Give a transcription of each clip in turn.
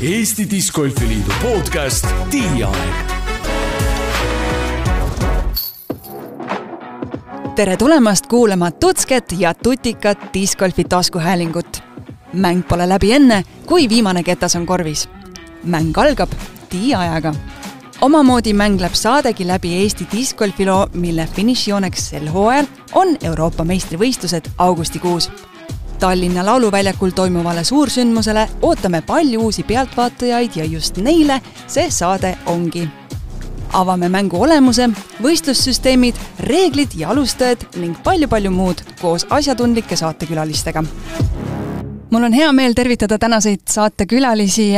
Eesti Discgolfi Liidu podcast Tiiaeg. tere tulemast kuulama Tutsket ja Tutikat discgolfi taskuhäälingut. mäng pole läbi enne, kui viimane ketas on korvis. mäng algab tiiajaga. omamoodi mängleb saadegi läbi Eesti discgolfi loo, mille finišijooneks sel hooajal on Euroopa meistrivõistlused augustikuus Tallinna Lauluväljakul toimuvale suursündmusele ootame palju uusi pealtvaatajaid ja just neile see saade ongi. avame mängu olemuse, võistlussüsteemid, reeglid ja alustajad ning palju-palju muud koos asjatundlike saatekülalistega mul on hea meel tervitada tänaseid saatekülalisi.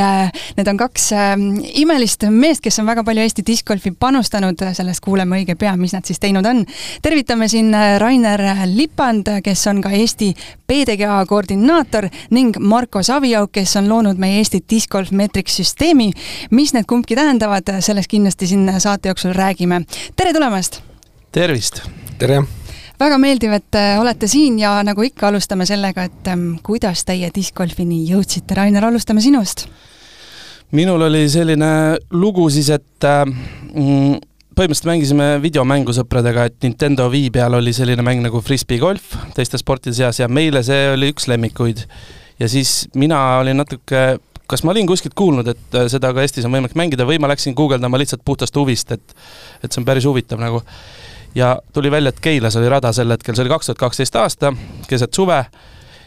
Need on kaks ähm, imelist meest, kes on väga palju Eesti discgolfi panustanud, sellest kuuleme õige pea, mis nad siis teinud on. tervitame siin äh, Rainer Lipand, kes on ka Eesti PDGA koordinaator ning Marko Saviauk, kes on loonud meie Eesti discgolf metrics süsteemi. mis need kumbki tähendavad, sellest kindlasti siin saate jooksul räägime. tere tulemast! tervist! tere! Väga meeldiv, et äh, olete siin ja nagu ikka, alustame sellega, et ähm, kuidas teie discgolfini jõudsite, Rainer, alustame sinust. minul oli selline lugu siis, et äh, mm, põhimõtteliselt mängisime videomängu sõpradega, et Nintendo Wii peal oli selline mäng nagu Frisbee golf teiste sportide seas ja meile see oli üks lemmikuid. ja siis mina olin natuke kas ma olin kuskilt kuulnud, et äh, seda ka Eestis on võimalik mängida või ma läksin guugeldama lihtsalt puhtast huvist, et et see on päris huvitav nagu ja tuli välja, et Keilas oli rada sel hetkel, see oli kaks tuhat kaksteist aasta, keset suve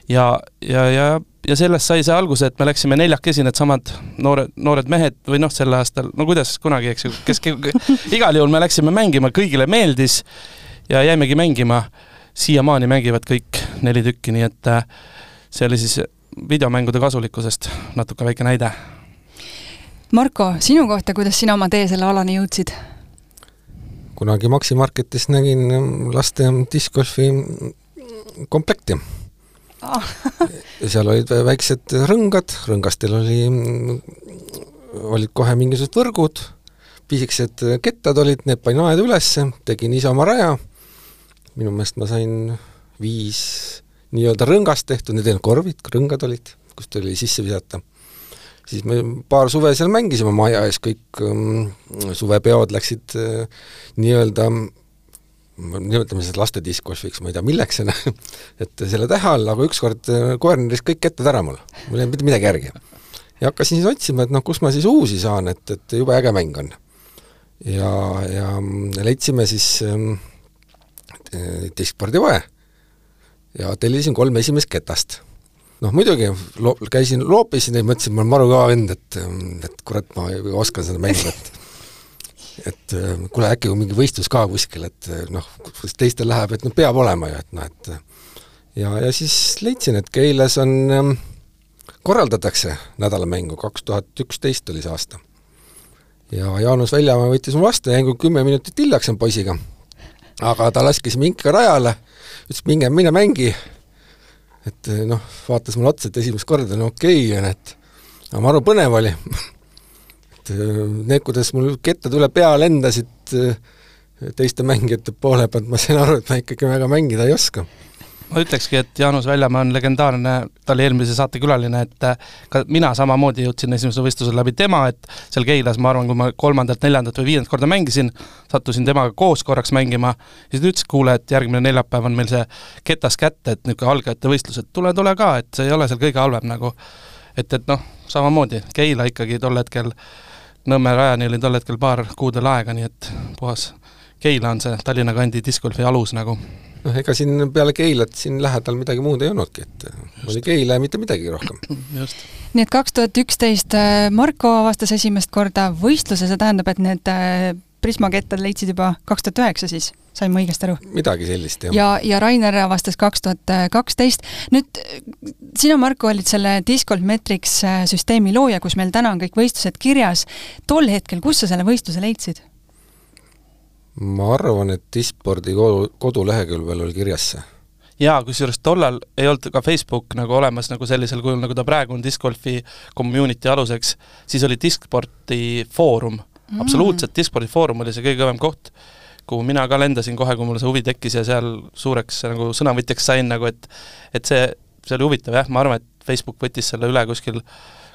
ja, ja, ja, ja sellest sai see alguse, et me läksime neljakesi, needsamad noored, noored mehed või noh, sel aastal, no kuidas kunagi, eks ju, kes, igal juhul me läksime mängima, kõigile meeldis ja jäimegi mängima. siiamaani mängivad kõik neli tükki, nii et äh, see oli siis videomängude kasulikkusest natuke väike näide. Marko, sinu kohta, kuidas sina oma tee selle alani jõudsid? Kunagi Maxi Marketis nägin laste discgolfi komplekti. Ah. seal olid väiksed rõngad, rõngastel oli, olid kohe mingisugused võrgud, pisikesed kettad olid, need panin aeda ülesse, tegin ise oma raja, minu meelest ma sain viis nii-öelda rõngast tehtud, need ei olnud korvid, rõngad olid, kust oli sisse visata siis me paar suve seal mängisime maja ees, kõik um, suvepeod läksid uh, nii-öelda nimetame seda laste discgolfiks, ma ei tea, milleks see et selle tähe all, aga ükskord äh, koer näris kõik ketted ära mul, mul ei jäänud mitte midagi järgi. ja hakkasin siis otsima, et noh, kus ma siis uusi saan, et, et jube äge mäng on. ja, ja leidsime siis ähm, diskbordi poe ja tellisin kolm esimest ketast noh muidugi, lo-, käisin, loopisin ja mõtlesin, ma olen maru kõva vend, et, et kurat, ma oskan seda mängu, et et kuule, äkki on mingi võistlus ka kuskil, et noh, kuidas teistel läheb, et noh, peab olema ju, et noh, et ja, ja siis leidsin, et Keilas on ähm,, korraldatakse nädalamängu, kaks tuhat üksteist oli see aasta. ja Jaanus Väljamaa võttis mu vastu, jäin kui kümme minutit hiljaks on poisiga. aga ta laskis mind ikka rajale, ütles minge, mine mängi et eh, noh, vaatas mulle otsa, et esimest korda on okei okay,, et aga maru põnev oli. Et eh, need, kuidas mul kettad üle pea lendasid eh, teiste mängijate poole pealt, ma sain aru, et ma ikkagi väga mängida ei oska ma ütlekski, et Jaanus Väljamaa on legendaarne, ta oli eelmise saate külaline, et äh, ka mina samamoodi jõudsin esimesele võistlusele läbi tema, et seal Keilas, ma arvan, kui ma kolmandat, neljandat või viiendat korda mängisin, sattusin temaga koos korraks mängima, siis ta ütles, kuule, et järgmine neljapäev on meil see ketas kätte, et niisugune algajate võistlus, et tule, tule ka, et see ei ole seal kõige halvem nagu. et, et noh, samamoodi, Keila ikkagi tol hetkel, Nõmme rajani oli tol hetkel paar kuud veel aega, nii et puhas Keila on see Tallinna kandi discgolfi alus nagu noh, ega siin peale Keilat siin lähedal midagi muud ei olnudki, et oli Keila ja mitte midagi rohkem. nii et kaks tuhat üksteist äh, Marko avastas esimest korda võistluse, see tähendab, et need äh, Prisma kettad leidsid juba kaks tuhat üheksa siis, sain ma õigesti aru? midagi sellist, jah. ja, ja Rainer avastas kaks tuhat kaksteist. nüüd sina, Marko, olid selle Discgolf Metrics äh, süsteemi looja, kus meil täna on kõik võistlused kirjas. tol hetkel, kus sa selle võistluse leidsid? Ma arvan, et e-spordi kodulehekülgel oli kirjas see. jaa, kusjuures tollal ei olnud ka Facebook nagu olemas nagu sellisel kujul, nagu ta praegu on discgolfi community aluseks, siis oli Discsporti foorum mm., absoluutselt Discordi foorum oli see kõige kõvem koht, kuhu mina ka lendasin kohe, kui mul see huvi tekkis ja seal suureks nagu sõnavõtjaks sain nagu, et et see, see oli huvitav jah, ma arvan, et Facebook võttis selle üle kuskil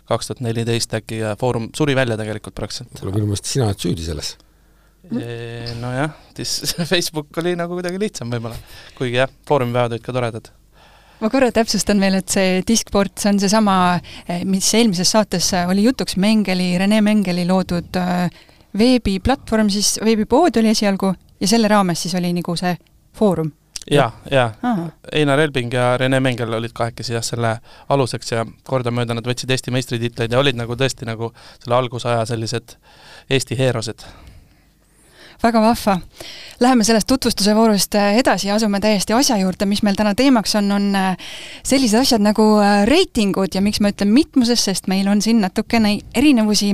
kaks tuhat neliteist äkki ja Foorum suri välja tegelikult praktiliselt. kuule, minu meelest sina oled süüdi selles. Nojah, dis-, Facebook oli nagu kuidagi lihtsam võib-olla, kuigi jah, Foorumi päevad olid ka toredad. Ma korra täpsustan veel, et see diskport, see on seesama, mis eelmises saates oli jutuks, Mengeli, Rene Mengeli loodud veebiplatvorm siis, veebipood oli esialgu ja selle raames siis oli nagu see foorum. Ja, ja Einar Elbing ja Rene Mengel olid kahekesi jah, selle aluseks ja kordamööda nad võtsid Eesti meistritiitleid ja olid nagu tõesti nagu selle algusaja sellised Eesti heerosed väga vahva. Läheme sellest tutvustuse voorust äh, edasi ja asume täiesti asja juurde, mis meil täna teemaks on, on äh, sellised asjad nagu äh, reitingud ja miks ma ütlen mitmuses, sest meil on siin natukene erinevusi,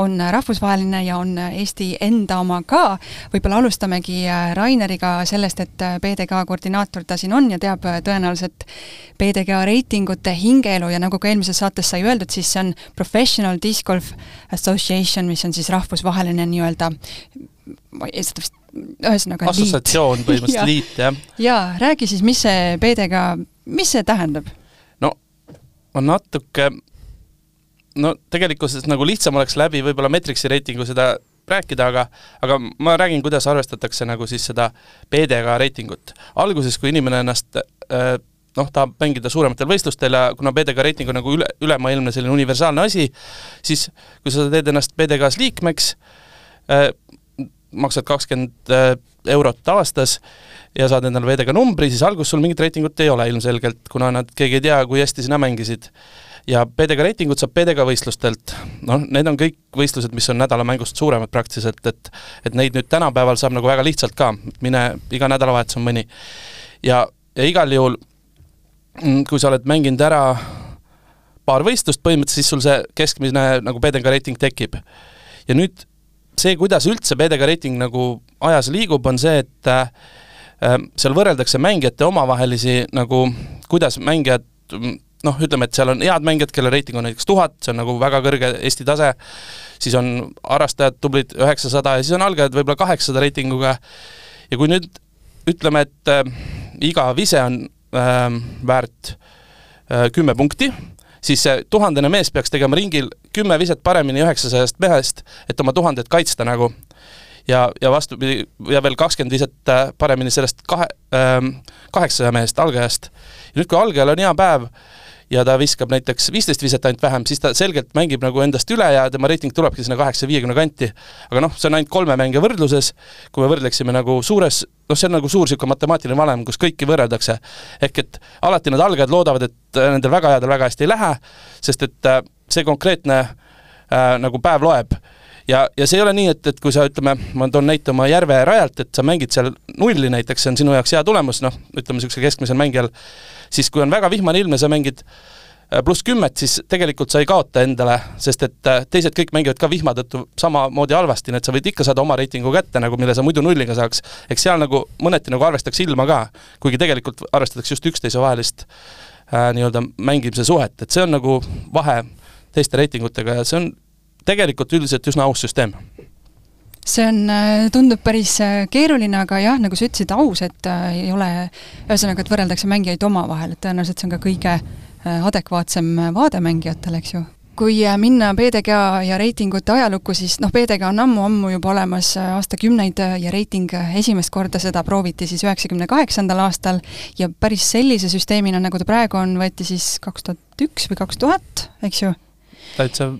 on rahvusvaheline ja on Eesti enda oma ka. võib-olla alustamegi Raineriga sellest, et PDK koordinaator ta siin on ja teab tõenäoliselt PDK reitingute hingeelu ja nagu ka eelmises saates sai öeldud, siis see on Professional Disc Golf Association, mis on siis rahvusvaheline nii-öelda ma ei, seda vist, ühesõnaga assotsiatsioon, põhimõtteliselt liit, jah. jaa, räägi siis, mis see PD-ga, mis see tähendab? no ma natuke, no tegelikkuses nagu lihtsam oleks läbi võib-olla Metrixi reitingu seda rääkida, aga aga ma räägin, kuidas arvestatakse nagu siis seda PD-ga reitingut. alguses, kui inimene ennast äh, noh, tahab mängida suurematel võistlustel ja kuna PDK reiting on nagu üle, ülemaailmne selline universaalne asi, siis kui sa teed ennast PDK-s liikmeks, äh, maksad kakskümmend äh, eurot aastas ja saad endale VDK numbri, siis alguses sul mingit reitingut ei ole ilmselgelt, kuna nad, keegi ei tea, kui hästi sina mängisid. ja PDK reitingut saab PDK võistlustelt, noh, need on kõik võistlused, mis on nädalamängust suuremad praktiliselt, et et neid nüüd tänapäeval saab nagu väga lihtsalt ka, mine iga nädalavahetus on mõni. ja, ja igal juhul, mm, kui sa oled mänginud ära paar võistlust põhimõtteliselt, siis sul see keskmine nagu PDK reiting tekib. ja nüüd see, kuidas üldse PDK reiting nagu ajas liigub, on see, et äh, seal võrreldakse mängijate omavahelisi nagu, kuidas mängijad noh, ütleme, et seal on head mängijad, kelle reiting on näiteks tuhat, see on nagu väga kõrge Eesti tase, siis on harrastajad tublid üheksasada ja siis on algajad võib-olla kaheksasada reitinguga. Ja kui nüüd ütleme, et äh, iga vise on äh, väärt äh, kümme punkti, siis see tuhandene mees peaks tegema ringil kümme viset paremini üheksasajast mehest, et oma tuhandet kaitsta nagu. ja, ja vastupidi, ja veel kakskümmend viset äh, paremini sellest kahe ähm,, kaheksasaja mehest, algajast. ja nüüd, kui algajal on hea päev, ja ta viskab näiteks viisteist viset ainult vähem, siis ta selgelt mängib nagu endast üle ja tema reiting tulebki sinna kaheksa viiekümne kanti. aga noh, see on ainult kolme mängija võrdluses, kui me võrdleksime nagu suures, noh, see on nagu suur niisugune matemaatiline valem, kus kõiki võrreldakse. ehk et alati need algajad loodavad, et nendel väga headel väga hästi ei lähe, sest et äh, see konkreetne äh, nagu päev loeb ja, ja see ei ole nii, et, et kui sa ütleme, ma toon näite oma Järve rajalt, et sa mängid seal nulli näiteks, see on sinu jaoks hea tulemus, noh, ütleme niisugusel keskmisel mängijal, siis kui on väga vihmane ilm ja sa mängid äh, pluss kümmet, siis tegelikult sa ei kaota endale, sest et äh, teised kõik mängivad ka vihma tõttu samamoodi halvasti, nii et sa võid ikka saada oma reitingu kätte nagu, mille sa muidu nulliga saaks. eks seal nagu mõneti nagu arvestatakse ilma ka, kuigi tegelikult arvestatakse just üksteisevahelist äh, nii-öelda mängimise suhet, et see on nagu vahe teiste reitingutega ja see on tegelikult üldiselt üsna aus süsteem see on, äh, tundub päris äh, keeruline, aga jah, nagu sa ütlesid, aus, et äh, ei ole, ühesõnaga, et võrreldakse mängijaid omavahel, et tõenäoliselt see on ka kõige adekvaatsem vaade mängijatele, eks ju. kui minna PDG ja reitingute ajalukku, siis noh, PDG on ammu-ammu juba olemas aastakümneid ja reiting esimest korda seda prooviti siis üheksakümne kaheksandal aastal ja päris sellise süsteemina, nagu ta praegu on, võeti siis kaks tuhat üks või kaks tuhat, eks ju? täitsa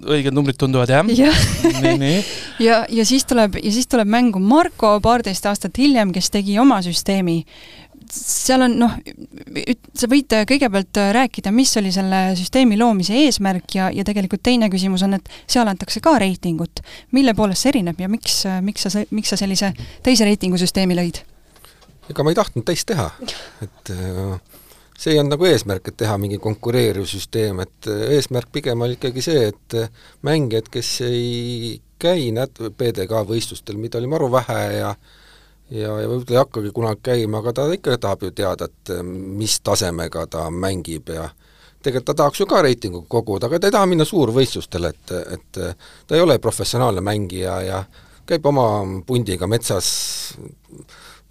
õiged numbrid tunduvad, jah ja. nii, nii. ja, ja siis tuleb, ja siis tuleb mängu Marko paarteist aastat hiljem, kes tegi oma süsteemi. seal on noh, sa võid kõigepealt rääkida, mis oli selle süsteemi loomise eesmärk ja, ja tegelikult teine küsimus on, et seal antakse ka reitingut. mille poolest see erineb ja miks, miks sa, miks sa sellise teise reitingusüsteemi lõid? ega ma ei tahtnud teist teha, et äh, see ei olnud nagu eesmärk, et teha mingi konkureeriv süsteem, et äh, eesmärk pigem oli ikkagi see, et äh, mängijad, kes ei käi nät-, PDK võistlustel, mida oli maru vähe ja ja, ja võib-olla ei hakkagi kunagi käima, aga ta ikka tahab ju teada, et äh, mis tasemega ta mängib ja tegelikult ta tahaks ju ka reitingut koguda, aga ta ei taha minna suurvõistlustele, et, et ta ei ole professionaalne mängija ja käib oma pundiga metsas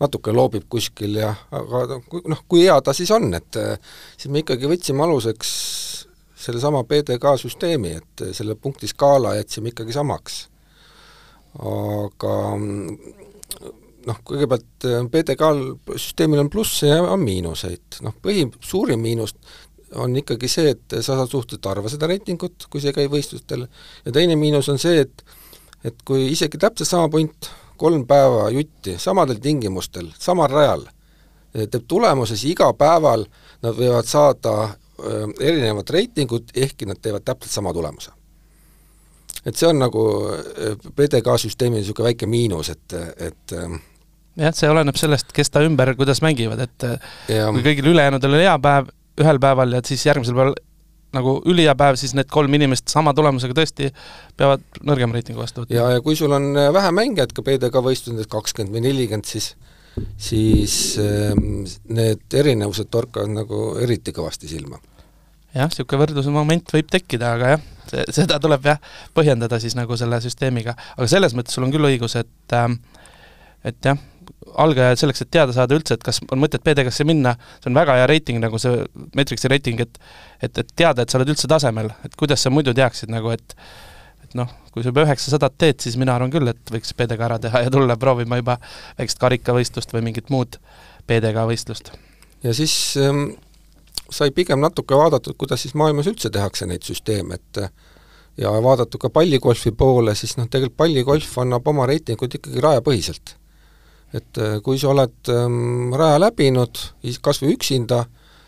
natuke loobib kuskil ja aga noh, kui hea ta siis on, et siis me ikkagi võtsime aluseks sellesama PDK süsteemi, et selle punktiskaala jätsime ikkagi samaks. aga noh, kõigepealt PDK-l süsteemil on plusse ja on miinuseid, noh põhi, suurim miinus on ikkagi see, et sa saad suhteliselt harva seda reitingut, kui sa ei käi võistlustel, ja teine miinus on see, et et kui isegi täpselt sama punt, kolm päeva jutti, samadel tingimustel, samal rajal, teeb tulemuse, siis iga päeval nad võivad saada erinevat reitingut, ehkki nad teevad täpselt sama tulemuse. et see on nagu PDK süsteemi niisugune väike miinus, et, et jah, see oleneb sellest, kes ta ümber, kuidas mängivad, et ja, kui kõigil ülejäänudel oli hea päev ühel päeval ja siis järgmisel päeval nagu ülihea päev, siis need kolm inimest sama tulemusega tõesti peavad nõrgema reitingu vastu võtma. ja, ja kui sul on vähe mängijaid ka PDK võistlustes, kakskümmend või nelikümmend, siis siis ähm, need erinevused torkavad nagu eriti kõvasti silma. jah, niisugune võrdluse moment võib tekkida, aga jah, seda tuleb jah, põhjendada siis nagu selle süsteemiga. aga selles mõttes sul on küll õigus, et ähm, et jah, algajad selleks, et teada saada üldse, et kas on mõtet PDK-sse minna, see on väga hea reiting, nagu see Metrixi reiting, et et, et teada, et sa oled üldse tasemel, et kuidas sa muidu teaksid nagu, et et noh, kui sa juba üheksasadat teed, siis mina arvan küll, et võiks PDK ära teha ja tulla proovima juba väikest karikavõistlust või mingit muud PDK võistlust. ja siis ähm, sai pigem natuke vaadatud, kuidas siis maailmas üldse tehakse neid süsteeme, et ja vaadatud ka palligolfi poole, siis noh, tegelikult palligolf annab oma reitingut ikkagi rajapõhiselt et äh, kui sa oled ähm, raja läbinud, kas või üksinda,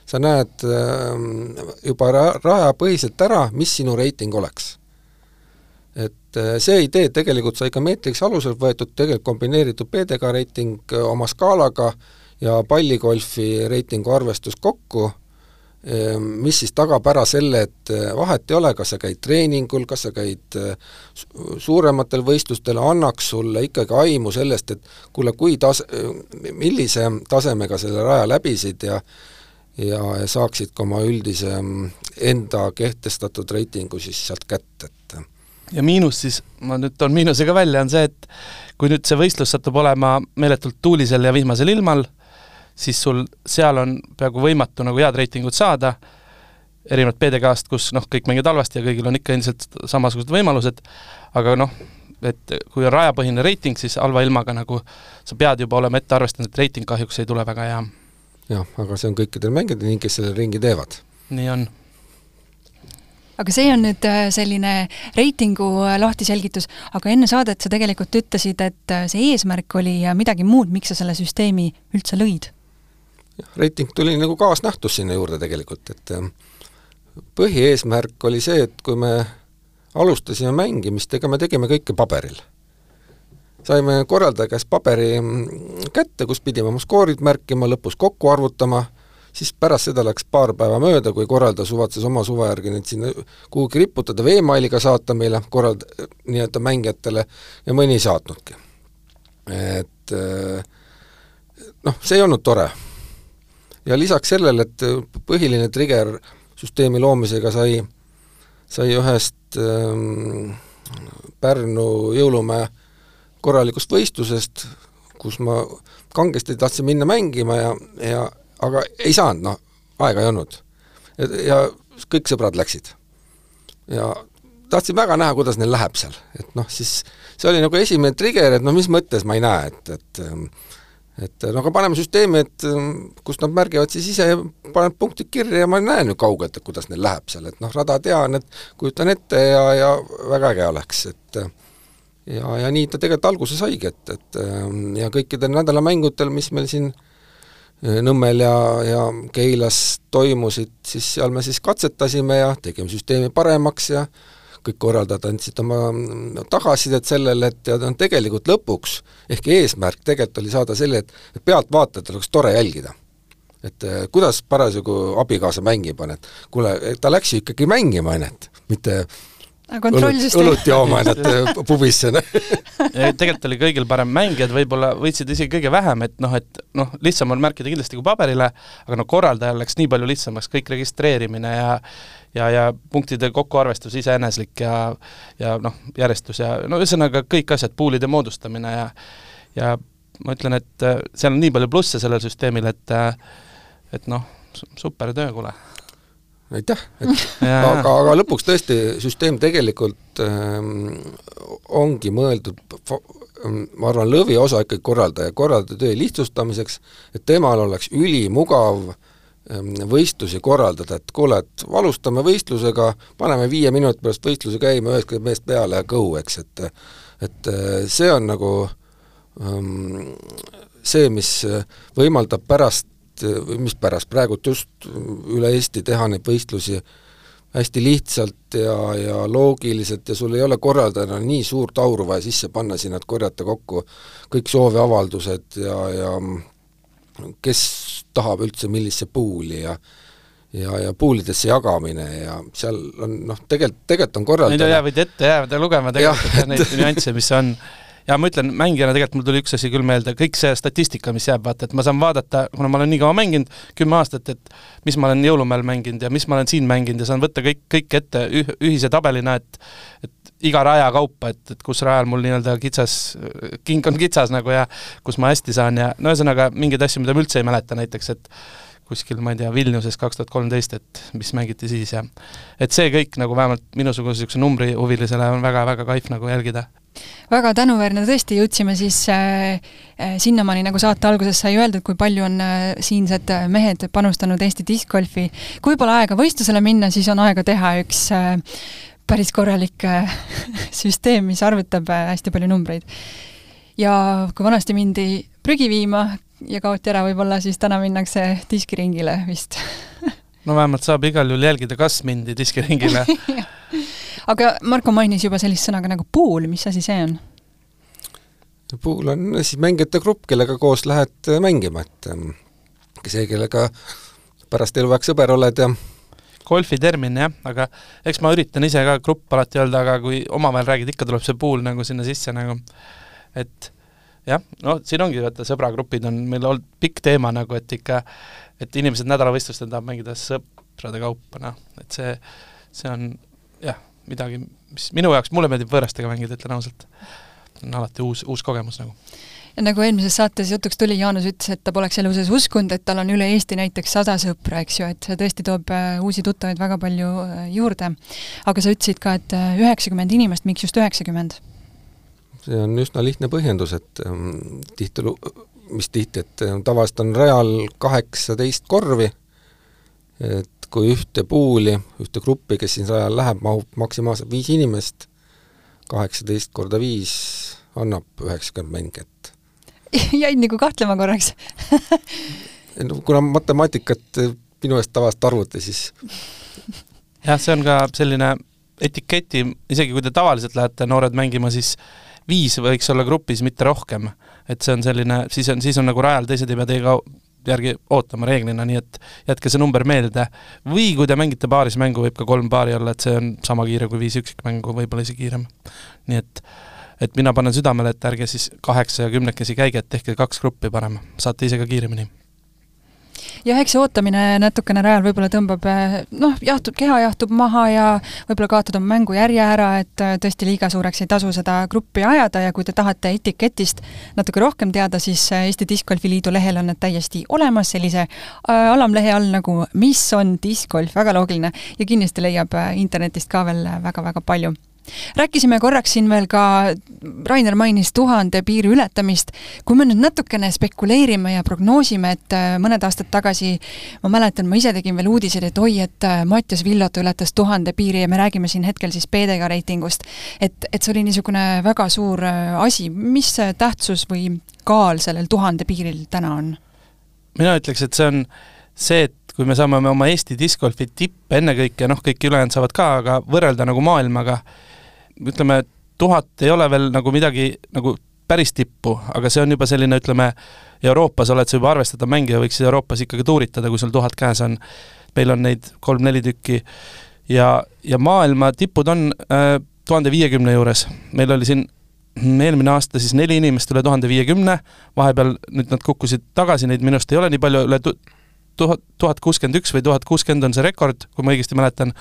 sa näed ähm, juba ra-, rajapõhiselt ära, mis sinu reiting oleks. et äh, see idee tegelikult sai ka meetriks alusel võetud, tegelikult kombineeritud PDK reiting äh, oma skaalaga ja palligolfi reitingu arvestus kokku mis siis tagab ära selle, et eh, vahet ei ole, kas sa käid treeningul, kas sa käid eh, suurematel võistlustel, annaks sulle ikkagi aimu sellest, et kuule, kui tas-, millise tasemega selle raja läbisid ja ja, ja saaksid ka oma üldise mm, enda kehtestatud reitingu siis sealt kätte, et. Ja miinus siis, ma nüüd toon miinuse ka välja, on see, et kui nüüd see võistlus satub olema meeletult tuulisel ja vihmasel ilmal, siis sul seal on peaaegu võimatu nagu head reitingut saada, erinevalt PDK-st, kus noh, kõik mängivad halvasti ja kõigil on ikka endiselt samasugused võimalused, aga noh, et kui on rajapõhine reiting, siis halva ilmaga nagu sa pead juba olema ette arvestanud, et reiting kahjuks ei tule väga hea. jah, aga see on kõikidel mängijadel nii, kes selle ringi teevad. nii on aga see on nüüd äh, selline reitingu äh, lahtiselgitus, aga enne saadet sa tegelikult ütlesid, et äh, see eesmärk oli midagi muud, miks sa selle süsteemi üldse lõid reiting tuli nagu kaasnähtus sinna juurde tegelikult, et ähm, põhieesmärk oli see, et kui me alustasime mängimist, ega me tegime kõike paberil. saime korraldaja käest paberi mm, kätte, kus pidime oma skoorid märkima, lõpus kokku arvutama, siis pärast seda läks paar päeva mööda, kui korraldaja suvatses oma suve järgi neid sinna kuhugi riputada, veemailiga saata meile korrald-, nii-öelda mängijatele ja mõni ei saatnudki. et äh, noh, see ei olnud tore ja lisaks sellele, et põhiline trigger süsteemi loomisega sai, sai ühest ähm, Pärnu jõulumäe korralikust võistlusest, kus ma kangesti tahtsin minna mängima ja, ja aga ei saanud, noh, aega ei olnud. ja kõik sõbrad läksid. ja tahtsin väga näha, kuidas neil läheb seal, et noh, siis see oli nagu esimene trigger, et no mis mõttes ma ei näe, et, et ähm, et no aga paneme süsteemi, et ähm, kus nad märgivad siis ise ja panevad punktid kirja ja ma näen ju kaugelt, et kuidas neil läheb seal, et noh, rada tean, et kujutan ette ja, ja väga äge oleks, et ja, ja nii ta tegelikult alguse saigi, et, et ähm, ja kõikidel nädalamängudel, mis meil siin äh, Nõmmel ja, ja Keilas toimusid, siis seal me siis katsetasime ja tegime süsteemi paremaks ja kõik korraldajad andsid oma tagasisidet sellele, et ja noh, tegelikult lõpuks ehk eesmärk tegelikult oli saada selle, et, et pealtvaatajatel oleks tore jälgida. et eh, kuidas parasjagu abikaasa mängib, on, et kuule, ta läks ju ikkagi mängima, on, et mitte õlut, õlut jooma ennast pubisse tegelikult oli kõigil parem, mängijad võib-olla võitsid isegi kõige vähem, et noh, et noh, lihtsam on märkida kindlasti kui paberile, aga no korraldajal läks nii palju lihtsamaks kõik registreerimine ja ja, ja punktide kokkuarvestus iseeneslik ja ja noh, järjestus ja no ühesõnaga kõik asjad, poolide moodustamine ja ja ma ütlen, et äh, seal on nii palju plusse sellel süsteemil, et äh, et noh, super töö, kuule. aitäh, et aga, aga lõpuks tõesti, süsteem tegelikult ähm, ongi mõeldud ma arvan, lõviosa ikkagi korraldaja, korraldaja töö lihtsustamiseks, et temal oleks ülimugav ähm, võistlusi korraldada, et kuule, et alustame võistlusega, paneme viie minuti pärast võistluse käima, ühest meest peale ja go, eks, et et äh, see on nagu um, see, mis võimaldab pärast, mis pärast, praegult just üle Eesti teha neid võistlusi hästi lihtsalt ja, ja loogiliselt ja sul ei ole korraldajana nii suurt auru vaja sisse panna sinna, et korjata kokku kõik sooviavaldused ja, ja kes tahab üldse millisse puuli ja ja, ja puulidesse jagamine ja seal on noh, tegelikult, tegelikult on korraldaja Neid võid ette jääda lugema tegelikult ja, et... neid nüansse, mis on ja ma ütlen, mängijana tegelikult mul tuli üks asi küll meelde, kõik see statistika, mis jääb, vaata, et ma saan vaadata, kuna ma olen nii kaua mänginud, kümme aastat, et mis ma olen jõulumäel mänginud ja mis ma olen siin mänginud ja saan võtta kõik, kõik ette üh, ühise tabelina, et et iga raja kaupa, et, et kus rajal mul nii-öelda kitsas, king on kitsas nagu ja kus ma hästi saan ja no ühesõnaga, mingeid asju, mida ma üldse ei mäleta, näiteks et kuskil, ma ei tea, Vilniuses kaks tuhat kolmteist, et mis mängiti siis ja et see kõik nagu vähemalt minusuguse niisuguse numbrihuvilisele on väga-väga kaif nagu jälgida väga tänuväärne, tõesti jõudsime siis äh, äh, sinnamaani, nagu saate alguses sai öeldud, kui palju on äh, siinsed äh, mehed panustanud Eesti discgolfi. kui pole aega võistlusele minna, siis on aega teha üks äh, päris korralik äh, süsteem, mis arvutab äh, hästi palju numbreid. ja kui vanasti mindi prügi viima ja kaoti ära võib-olla, siis täna minnakse diskiringile vist no vähemalt saab igal juhul jälgida, kas mindi diskiringile aga Marko mainis juba sellist sõna ka nagu pool, mis asi see on? pool on siis mängijate grupp, kellega koos lähed äh, mängima, et ähm, see, kellega pärast eluaeg sõber oled ja golfi termin jah, aga eks ma üritan ise ka grupp alati öelda, aga kui omavahel räägid, ikka tuleb see pool nagu sinna sisse nagu, et jah, no siin ongi, vaata, sõbragrupid on meil olnud pikk teema nagu, et ikka, et inimesed nädalavõistlustel tahavad mängida sõprade kaupa, noh, et see, see on midagi, mis minu jaoks, mulle meeldib võõrastega mängida, ütlen ausalt. on alati uus, uus kogemus nagu. ja nagu eelmises saates jutuks tuli, Jaanus ütles, et ta poleks elu sees uskunud, et tal on üle Eesti näiteks sada sõpra, eks ju, et see tõesti toob äh, uusi tuttavaid väga palju äh, juurde. aga sa ütlesid ka, et äh, üheksakümmend inimest, miks just üheksakümmend? see on üsna lihtne põhjendus, et ähm, tihtilu-, mis tihti, et tavaliselt on rajal kaheksateist korvi, et kui ühte puuli, ühte gruppi, kes siin rajal läheb, mahub maksimaalselt viis inimest, kaheksateist korda viis annab üheksakümmend mängijat. jäid nagu kahtlema korraks no kuna matemaatikat minu eest tavaliselt arvuti, siis jah, see on ka selline etiketi, isegi kui te tavaliselt lähete noored mängima, siis viis võiks olla grupis, mitte rohkem. et see on selline, siis on, siis on nagu rajal, teised ei pea teiega järgi ootama reeglina, nii et jätke see number meelde. või kui te mängite paaris mängu, võib ka kolm paari olla, et see on sama kiire kui viis üksikmängu, võib-olla isegi kiirem. nii et et mina panen südamele, et ärge siis kaheksa ja kümnekesi käige, et tehke kaks gruppi parem, saate ise ka kiiremini jah, eks see ootamine natukene rajal võib-olla tõmbab eh, noh, jahtub, keha jahtub maha ja võib-olla kaotad oma mängujärje ära, et eh, tõesti liiga suureks ei tasu seda gruppi ajada ja kui te tahate etiketist natuke rohkem teada, siis eh, Eesti Discgolfi Liidu lehel on need täiesti olemas sellise alamlehe all nagu Mis on discgolf, väga loogiline ja kindlasti leiab internetist ka veel väga-väga palju rääkisime korraks siin veel ka, Rainer mainis tuhande piiri ületamist, kui me nüüd natukene spekuleerime ja prognoosime, et äh, mõned aastad tagasi ma mäletan, ma ise tegin veel uudiseid, et oi, et äh, Mattias Villot ületas tuhande piiri ja me räägime siin hetkel siis PDK reitingust, et, et see oli niisugune väga suur äh, asi, mis tähtsus või kaal sellel tuhande piiril täna on? mina ütleks, et see on see, et kui me saame oma Eesti discgolfi tippe ennekõike, noh, kõik ülejäänud saavad ka, aga võrrelda nagu maailmaga, ütleme, tuhat ei ole veel nagu midagi nagu päris tippu, aga see on juba selline, ütleme, Euroopas oled sa juba arvestatav mängija, võiksid Euroopas ikkagi tuuritada, kui sul tuhat käes on. meil on neid kolm-neli tükki ja, ja maailma tipud on äh, tuhande viiekümne juures. meil oli siin eelmine aasta siis neli inimest üle tuhande viiekümne, vahepeal nüüd nad kukkusid tagasi, neid minu arust ei ole nii palju, üle tuhat, tuhat kuuskümmend üks või tuhat kuuskümmend on see rekord, kui ma õigesti mäletan,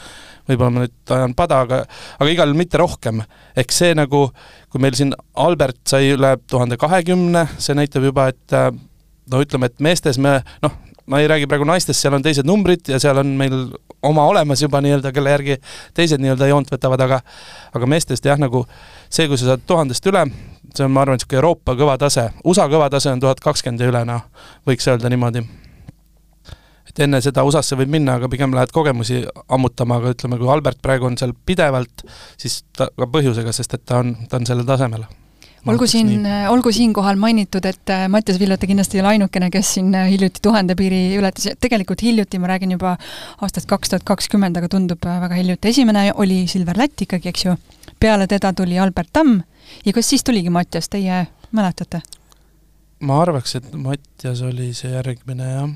võib-olla ma nüüd ajan pada, aga aga igal juhul mitte rohkem. ehk see nagu, kui meil siin Albert sai üle tuhande kahekümne, see näitab juba, et no ütleme, et meestes me noh, ma ei räägi praegu naistest, seal on teised numbrid ja seal on meil oma olemas juba nii-öelda, kelle järgi teised nii-öelda joont võtavad, aga aga meestest jah, nagu see, kui sa saad tuhandest üle, see on, ma arvan, niisugune Euroopa kõva tase. USA kõva tase on tuhat kakskümmend ja üle, noh, võiks öelda niimoodi et enne seda USA-sse võid minna, aga pigem lähed kogemusi ammutama, aga ütleme, kui Albert praegu on seal pidevalt, siis ta ka põhjusega, sest et ta on, ta on sellel tasemel. Olgu siin, olgu siinkohal mainitud, et äh, Mattias Villute kindlasti ei ole ainukene, kes siin äh, hiljuti tuhande piiri ületas, tegelikult hiljuti, ma räägin juba aastast kaks tuhat kakskümmend, aga tundub äh, väga hiljuti, esimene oli Silver Lätt ikkagi, eks ju, peale teda tuli Albert Tamm. Ja kas siis tuligi Mattias, teie mäletate? ma arvaks, et Mattias oli see järgmine, jah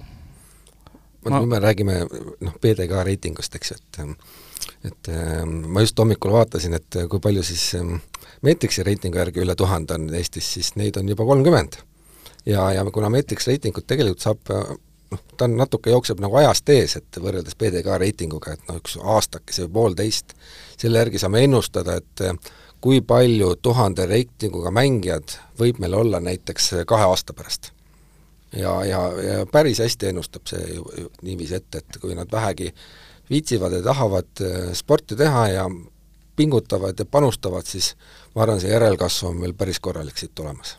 vot kui me räägime noh, PDK reitingust, eks ju, et et ma just hommikul vaatasin, et kui palju siis Meetriksi reitingu järgi üle tuhande on Eestis, siis neid on juba kolmkümmend. ja, ja kuna Meetrix reitingut tegelikult saab noh, ta on natuke, jookseb nagu ajast ees, et võrreldes PDK reitinguga, et noh, üks aastakese või poolteist, selle järgi saame ennustada, et kui palju tuhande reitinguga mängijad võib meil olla näiteks kahe aasta pärast. Ja, ja, ja päris hästi ennustab see ju, ju niiviisi ette, et kui nad vähegi viitsivad ja tahavad äh, sporti teha ja pingutavad ja panustavad, siis ma arvan, see järelkasv on meil päris korralik siit tulemas.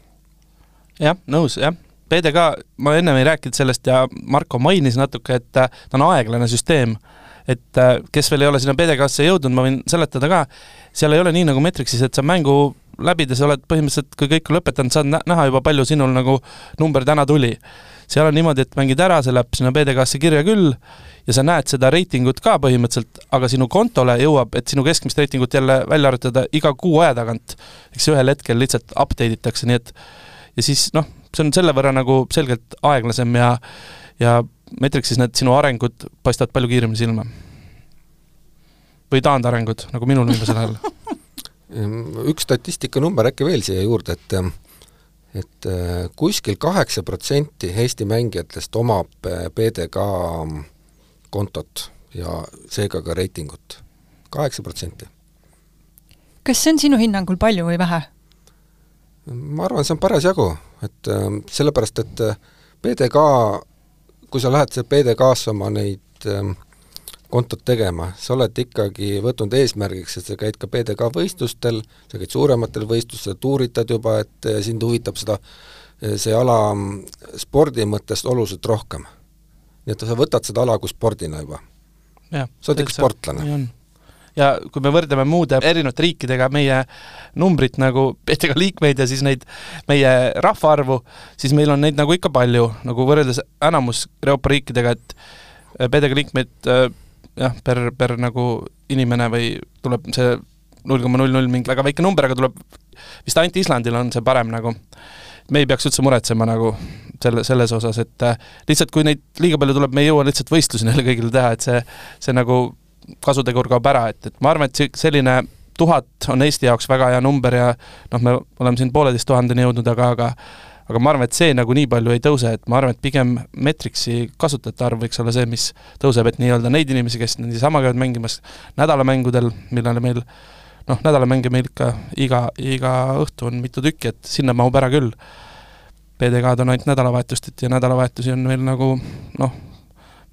jah, nõus, jah. PDK, ma ennem ei rääkinud sellest ja Marko mainis natuke, et ta on aeglane süsteem, et äh, kes veel ei ole sinna PDK-sse jõudnud, ma võin seletada ka, seal ei ole nii nagu Metrixis, et sa mängu läbides oled põhimõtteliselt, kui kõik on lõpetanud, saad näha juba, palju sinul nagu number täna tuli. seal on niimoodi, et mängid ära, see läheb sinna PDK-sse kirja küll ja sa näed seda reitingut ka põhimõtteliselt, aga sinu kontole jõuab, et sinu keskmist reitingut jälle välja arvutada iga kuu aja tagant, eks ühel hetkel lihtsalt update itakse, nii et ja siis noh, see on selle võrra nagu selgelt aeglasem ja ja Metrixis need sinu arengud paistavad palju kiiremini silma. või taandarengud, nagu minul viimasel ajal üks statistikanumber äkki veel siia juurde, et et äh, kuskil kaheksa protsenti Eesti mängijatest omab äh, PDK kontot ja seega ka reitingut. kaheksa protsenti. kas see on sinu hinnangul palju või vähe? ma arvan, see on parasjagu, et sellepärast, et äh, PDK, kui sa lähed PDK-sse oma neid äh, kontot tegema, sa oled ikkagi võtnud eesmärgiks, et sa käid ka PDK võistlustel, sa käid suurematel võistlustel, tuuritad juba, et äh, sind huvitab seda, äh, see ala mm, spordi mõttest oluliselt rohkem nii et sa võtad seda ala kui spordina juba. sa oled ikka sportlane. ja kui me võrdleme muude erinevate riikidega meie numbrit nagu PTK liikmeid ja siis neid meie rahvaarvu, siis meil on neid nagu ikka palju, nagu võrreldes enamus Euroopa riikidega, et PTK liikmeid jah, per, per nagu inimene või tuleb see null koma null null mingi väga väike number, aga tuleb vist ainult Islandil on see parem nagu. Me ei peaks üldse muretsema nagu selle, selles osas, et äh, lihtsalt kui neid liiga palju tuleb, me ei jõua lihtsalt võistlusi neile kõigile teha, et see, see nagu kasutegur kaob ära, et, et ma arvan, et selline tuhat on Eesti jaoks väga hea number ja noh, me oleme siin pooleteist tuhandeni jõudnud, aga, aga aga ma arvan, et see nagu nii palju ei tõuse, et ma arvan, et pigem Metrixi kasutajate arv võiks olla see, mis tõuseb, et nii-öelda neid inimesi, kes niisama käivad mängimas nädalamängudel, millele meil noh, nädalamänge meil ikka iga, iga õhtu on mitu tükki, et sinna mahub ära küll. PDK-d on ainult nädalavahetusteti ja nädalavahetusi on meil nagu noh,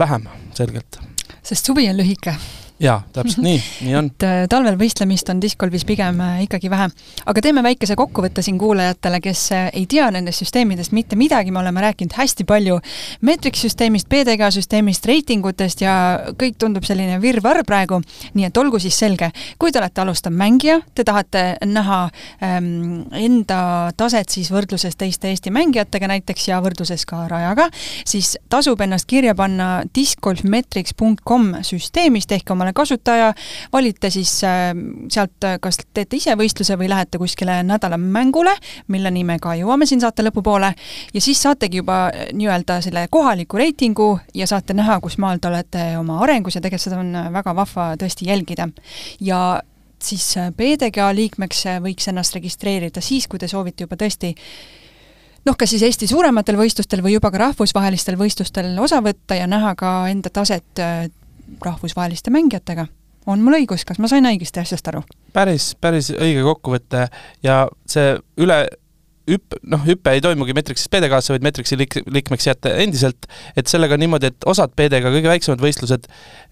vähem selgelt. sest suvi on lühike jaa, täpselt nii, nii on. et äh, talvel võistlemist on discgolfis pigem äh, ikkagi vähe. aga teeme väikese kokkuvõtte siin kuulajatele, kes äh, ei tea nendest süsteemidest mitte midagi, me oleme rääkinud hästi palju Metrix süsteemist, PDK süsteemist, reitingutest ja kõik tundub selline virvarr praegu, nii et olgu siis selge, kui te olete alustav mängija, te tahate näha ähm, enda taset siis võrdluses teiste Eesti mängijatega näiteks ja võrdluses ka Rajaga, siis tasub ennast kirja panna discgolfmetrics.com süsteemist ehk oma omale kasutaja, valite siis äh, sealt, äh, kas teete ise võistluse või lähete kuskile nädalamängule, milleni me ka jõuame siin saate lõpupoole, ja siis saategi juba äh, nii-öelda selle kohaliku reitingu ja saate näha, kus maal te olete oma arengus ja tegelikult seda on väga vahva tõesti jälgida. ja siis PDGA liikmeks võiks ennast registreerida siis, kui te soovite juba tõesti noh, kas siis Eesti suurematel võistlustel või juba ka rahvusvahelistel võistlustel osa võtta ja näha ka enda taset rahvusvaheliste mängijatega. on mul õigus, kas ma sain õigesti asjast aru? päris, päris õige kokkuvõte ja see üle hüpp, noh, hüpe ei toimugi Metrixist PD-kaasse, vaid Metrixi lik-, liikmeks jääte endiselt, et sellega on niimoodi, et osad PD-ga kõige väiksemad võistlused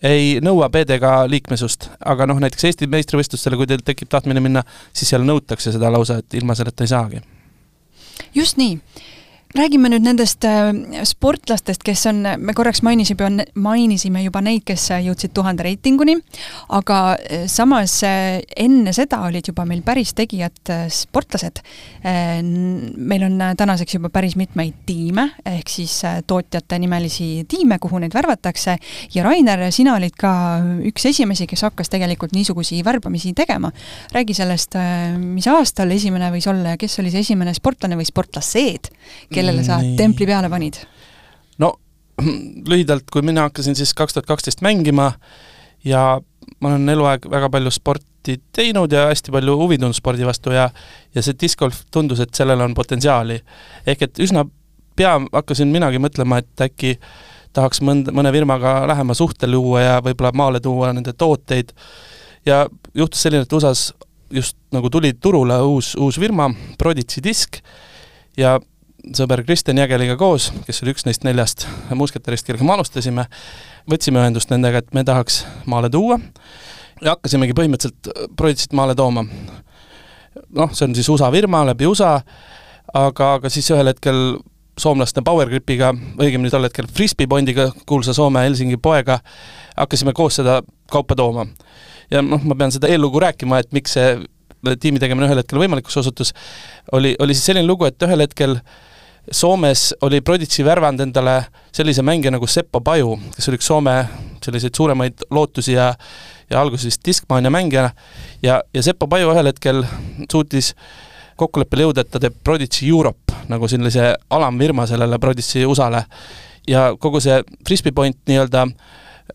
ei nõua PD-ga liikmesust, aga noh, näiteks Eesti meistrivõistlustele, kui teil tekib tahtmine minna, siis seal nõutakse seda lausa, et ilma selleta ei saagi. just nii räägime nüüd nendest äh, sportlastest, kes on, me korraks mainisime, mainisime juba neid, kes jõudsid tuhande reitinguni, aga äh, samas äh, enne seda olid juba meil päris tegijad sportlased. meil on tänaseks juba päris mitmeid tiime, ehk siis tootjate nimelisi tiime, kuhu neid värvatakse, ja Rainer, sina olid ka üks esimesi, kes hakkas tegelikult niisugusi värbamisi tegema. räägi sellest, mis aastal esimene võis olla ja kes oli see esimene sportlane või sportlased, kellele sa Nii. templi peale panid? no lühidalt, kui mina hakkasin siis kaks tuhat kaksteist mängima ja ma olen eluaeg väga palju sporti teinud ja hästi palju huvi tundnud spordi vastu ja ja see discgolf tundus, et sellel on potentsiaali. ehk et üsna pea hakkasin minagi mõtlema, et äkki tahaks mõnd-, mõne firmaga lähema suhte luua ja võib-olla maale tuua nende tooteid ja juhtus selline, et USA-s just nagu tuli turule uus, uus firma, Prodigy Disk, ja sõber Kristjan Jägeliga koos, kes oli üks neist neljast musketärist, kellega me alustasime, võtsime ühendust nendega, et me tahaks maale tuua ja hakkasimegi põhimõtteliselt Projectit maale tooma. noh, see on siis USA firma läbi USA, aga, aga siis ühel hetkel soomlaste Power Gripiga, õigemini tol hetkel Frisbee Bondiga, kuulsa Soome Helsingi poega, hakkasime koos seda kaupa tooma. ja noh, ma pean seda eellugu rääkima, et miks see tiimi tegemine ühel hetkel võimalikuks osutus, oli, oli siis selline lugu, et ühel hetkel äh, Soomes oli Prodigy värvanud endale sellise mängija nagu Seppo Paju, kes oli üks Soome selliseid suuremaid lootusi ja ja alguses vist Discmania mängija, ja, ja Seppo Paju ühel hetkel suutis kokkuleppele jõuda, et ta teeb Prodigy Europe nagu sellise alamfirma sellele Prodigy USA-le. ja kogu see Frisbee Point nii-öelda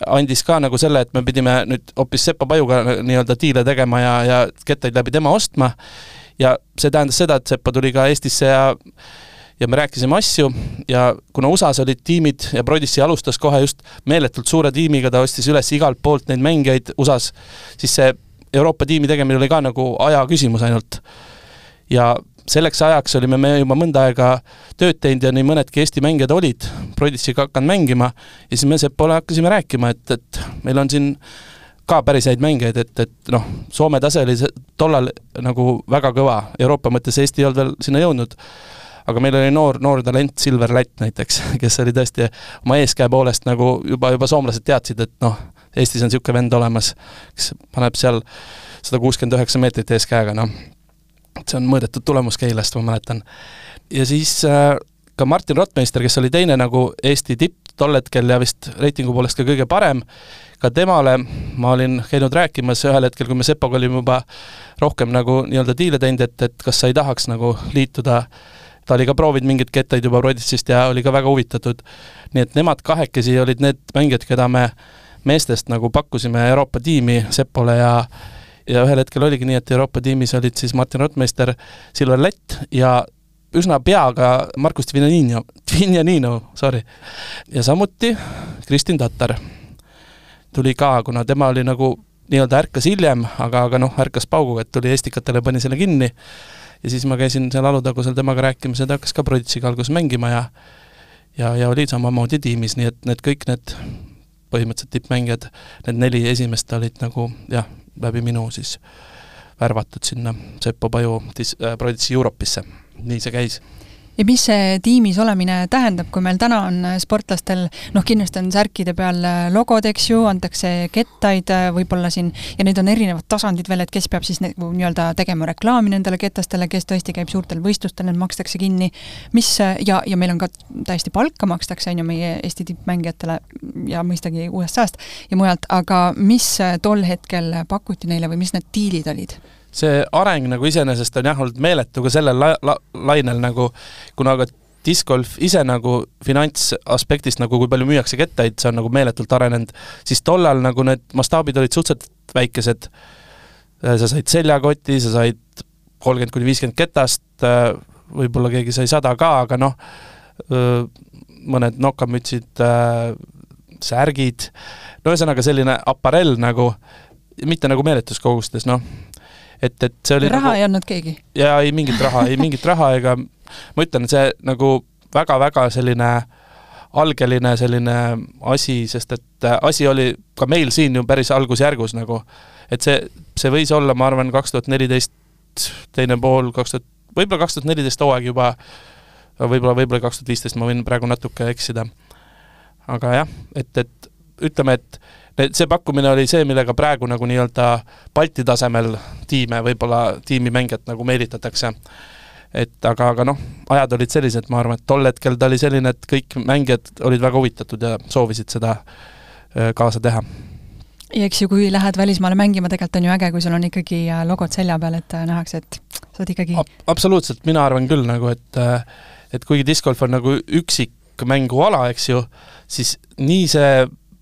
andis ka nagu selle, et me pidime nüüd hoopis Seppo Pajuga nii-öelda diile tegema ja, ja kettaid läbi tema ostma, ja see tähendas seda, et Seppo tuli ka Eestisse ja ja me rääkisime asju ja kuna USA-s olid tiimid ja Brodissi alustas kohe just meeletult suure tiimiga, ta ostis üles igalt poolt neid mängijaid USA-s, siis see Euroopa tiimi tegemine oli ka nagu aja küsimus ainult. ja selleks ajaks olime me juba mõnda aega tööd teinud ja nii mõnedki Eesti mängijad olid Brodissiga hakanud mängima ja siis me Sepole hakkasime rääkima, et, et meil on siin ka päris häid mängijaid, et, et noh, Soome tase oli tollal nagu väga kõva, Euroopa mõttes Eesti ei olnud veel sinna jõudnud aga meil oli noor, noor talent Silver Lätt näiteks, kes oli tõesti oma eeskäe poolest nagu juba, juba soomlased teadsid, et noh, Eestis on niisugune vend olemas, kes paneb seal sada kuuskümmend üheksa meetrit eeskäega, noh. see on mõõdetud tulemus Keilast, ma mäletan. ja siis äh, ka Martin Rottmeister, kes oli teine nagu Eesti tipp tol hetkel ja vist reitingu poolest ka kõige parem, ka temale ma olin käinud rääkimas ühel hetkel, kui me Sepoga olime juba rohkem nagu nii-öelda diile teinud, et, et kas sa ei tahaks nagu liituda äh, ta oli ka proovinud mingeid kettaid juba Roditsist ja oli ka väga huvitatud. nii et nemad kahekesi olid need mängijad, keda me meestest nagu pakkusime Euroopa tiimi Sepole ja ja ühel hetkel oligi nii, et Euroopa tiimis olid siis Martin Rottmeister, Silver Lätt ja üsna pea ka Markus Dvinjanino, Dvinjanino, sorry. ja samuti Kristin Tatar tuli ka, kuna tema oli nagu nii-öelda ärkas hiljem, aga, aga noh, ärkas pauguga, et tuli estikatele, pani selle kinni ja siis ma käisin seal Alutagusel temaga rääkimas ja ta hakkas ka Broitsiga alguses mängima ja ja, ja oli samamoodi tiimis, nii et need kõik need põhimõtteliselt tippmängijad, need neli esimest olid nagu jah, läbi minu siis värvatud sinna Seppo Paju dis- äh,, Broidsi Euroopisse, nii see käis ja mis see tiimis olemine tähendab, kui meil täna on sportlastel, noh, kindlasti on särkide peal logod, eks ju, antakse kettaid võib-olla siin ja neid on erinevad tasandid veel, et kes peab siis nagu nii-öelda tegema reklaami nendele ketastele, kes tõesti käib suurtel võistlustel, need makstakse kinni. mis ja, ja meil on ka täiesti palka makstakse, on ju, meie Eesti tippmängijatele ja mõistagi USA-st ja mujalt, aga mis tol hetkel pakuti neile või mis need diilid olid? See areng nagu iseenesest on jah, olnud meeletu ka sellel la-, la-, lainel nagu, kuna ka discgolf ise nagu finantsaspektist nagu kui palju müüakse kettaid, see on nagu meeletult arenenud, siis tollal nagu need mastaabid olid suhteliselt väikesed. sa said seljakoti, sa said kolmkümmend kuni viiskümmend ketast, võib-olla keegi sai sada ka, aga noh, mõned nokamütsid, särgid, no ühesõnaga selline aparell nagu, mitte nagu meeletus kogustes, noh et, et see oli raha nagu, ei andnud keegi? jaa, ei mingit raha, ei mingit raha ega ma ütlen, see nagu väga-väga selline algeline selline asi, sest et äh, asi oli ka meil siin ju päris algusjärgus nagu, et see, see võis olla, ma arvan, kaks tuhat neliteist teine pool, kaks tuhat, võib-olla kaks tuhat neliteist hooaeg juba, võib-olla, võib-olla kaks tuhat viisteist, ma võin praegu natuke eksida. aga jah, et, et ütleme, et see pakkumine oli see, millega praegu nagu nii-öelda Balti tasemel tiime, võib-olla tiimimängijat nagu meelitatakse. et aga, aga noh, ajad olid sellised, ma arvan, et tol hetkel ta oli selline, et kõik mängijad olid väga huvitatud ja soovisid seda äh, kaasa teha ja eks ju, kui lähed välismaale mängima, tegelikult on ju äge, kui sul on ikkagi äh, logod selja peal, et äh, nähakse, et sa oled ikkagi Ab absoluutselt, mina arvan küll nagu, et et kuigi discgolf on nagu üksik mänguala, eks ju, siis nii see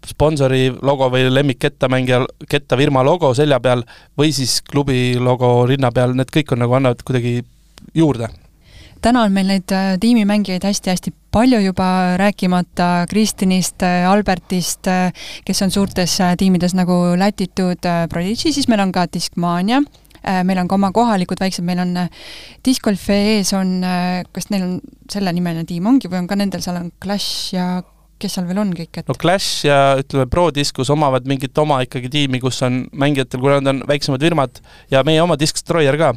sponsori logo või lemmikkettamängija, kettafirma logo selja peal või siis klubi logo rinna peal, need kõik on nagu, annavad kuidagi juurde. täna on meil neid äh, tiimimängijaid hästi-hästi palju juba, rääkimata Kristinist, äh, Albertist, äh, kes on suurtes tiimides nagu Latitude, Prodigy, siis meil on ka Discmania, meil on ka oma kohalikud väiksed, meil on Disc Golf ees on, kas neil on sellenimeline tiim ongi või on ka nendel seal on Clash ja kes seal veel on kõik, et no Clash ja ütleme, Pro Discus omavad mingit oma ikkagi tiimi, kus on mängijatel, kuna nad on väiksemad firmad ja meie oma Disc Destroyer ka,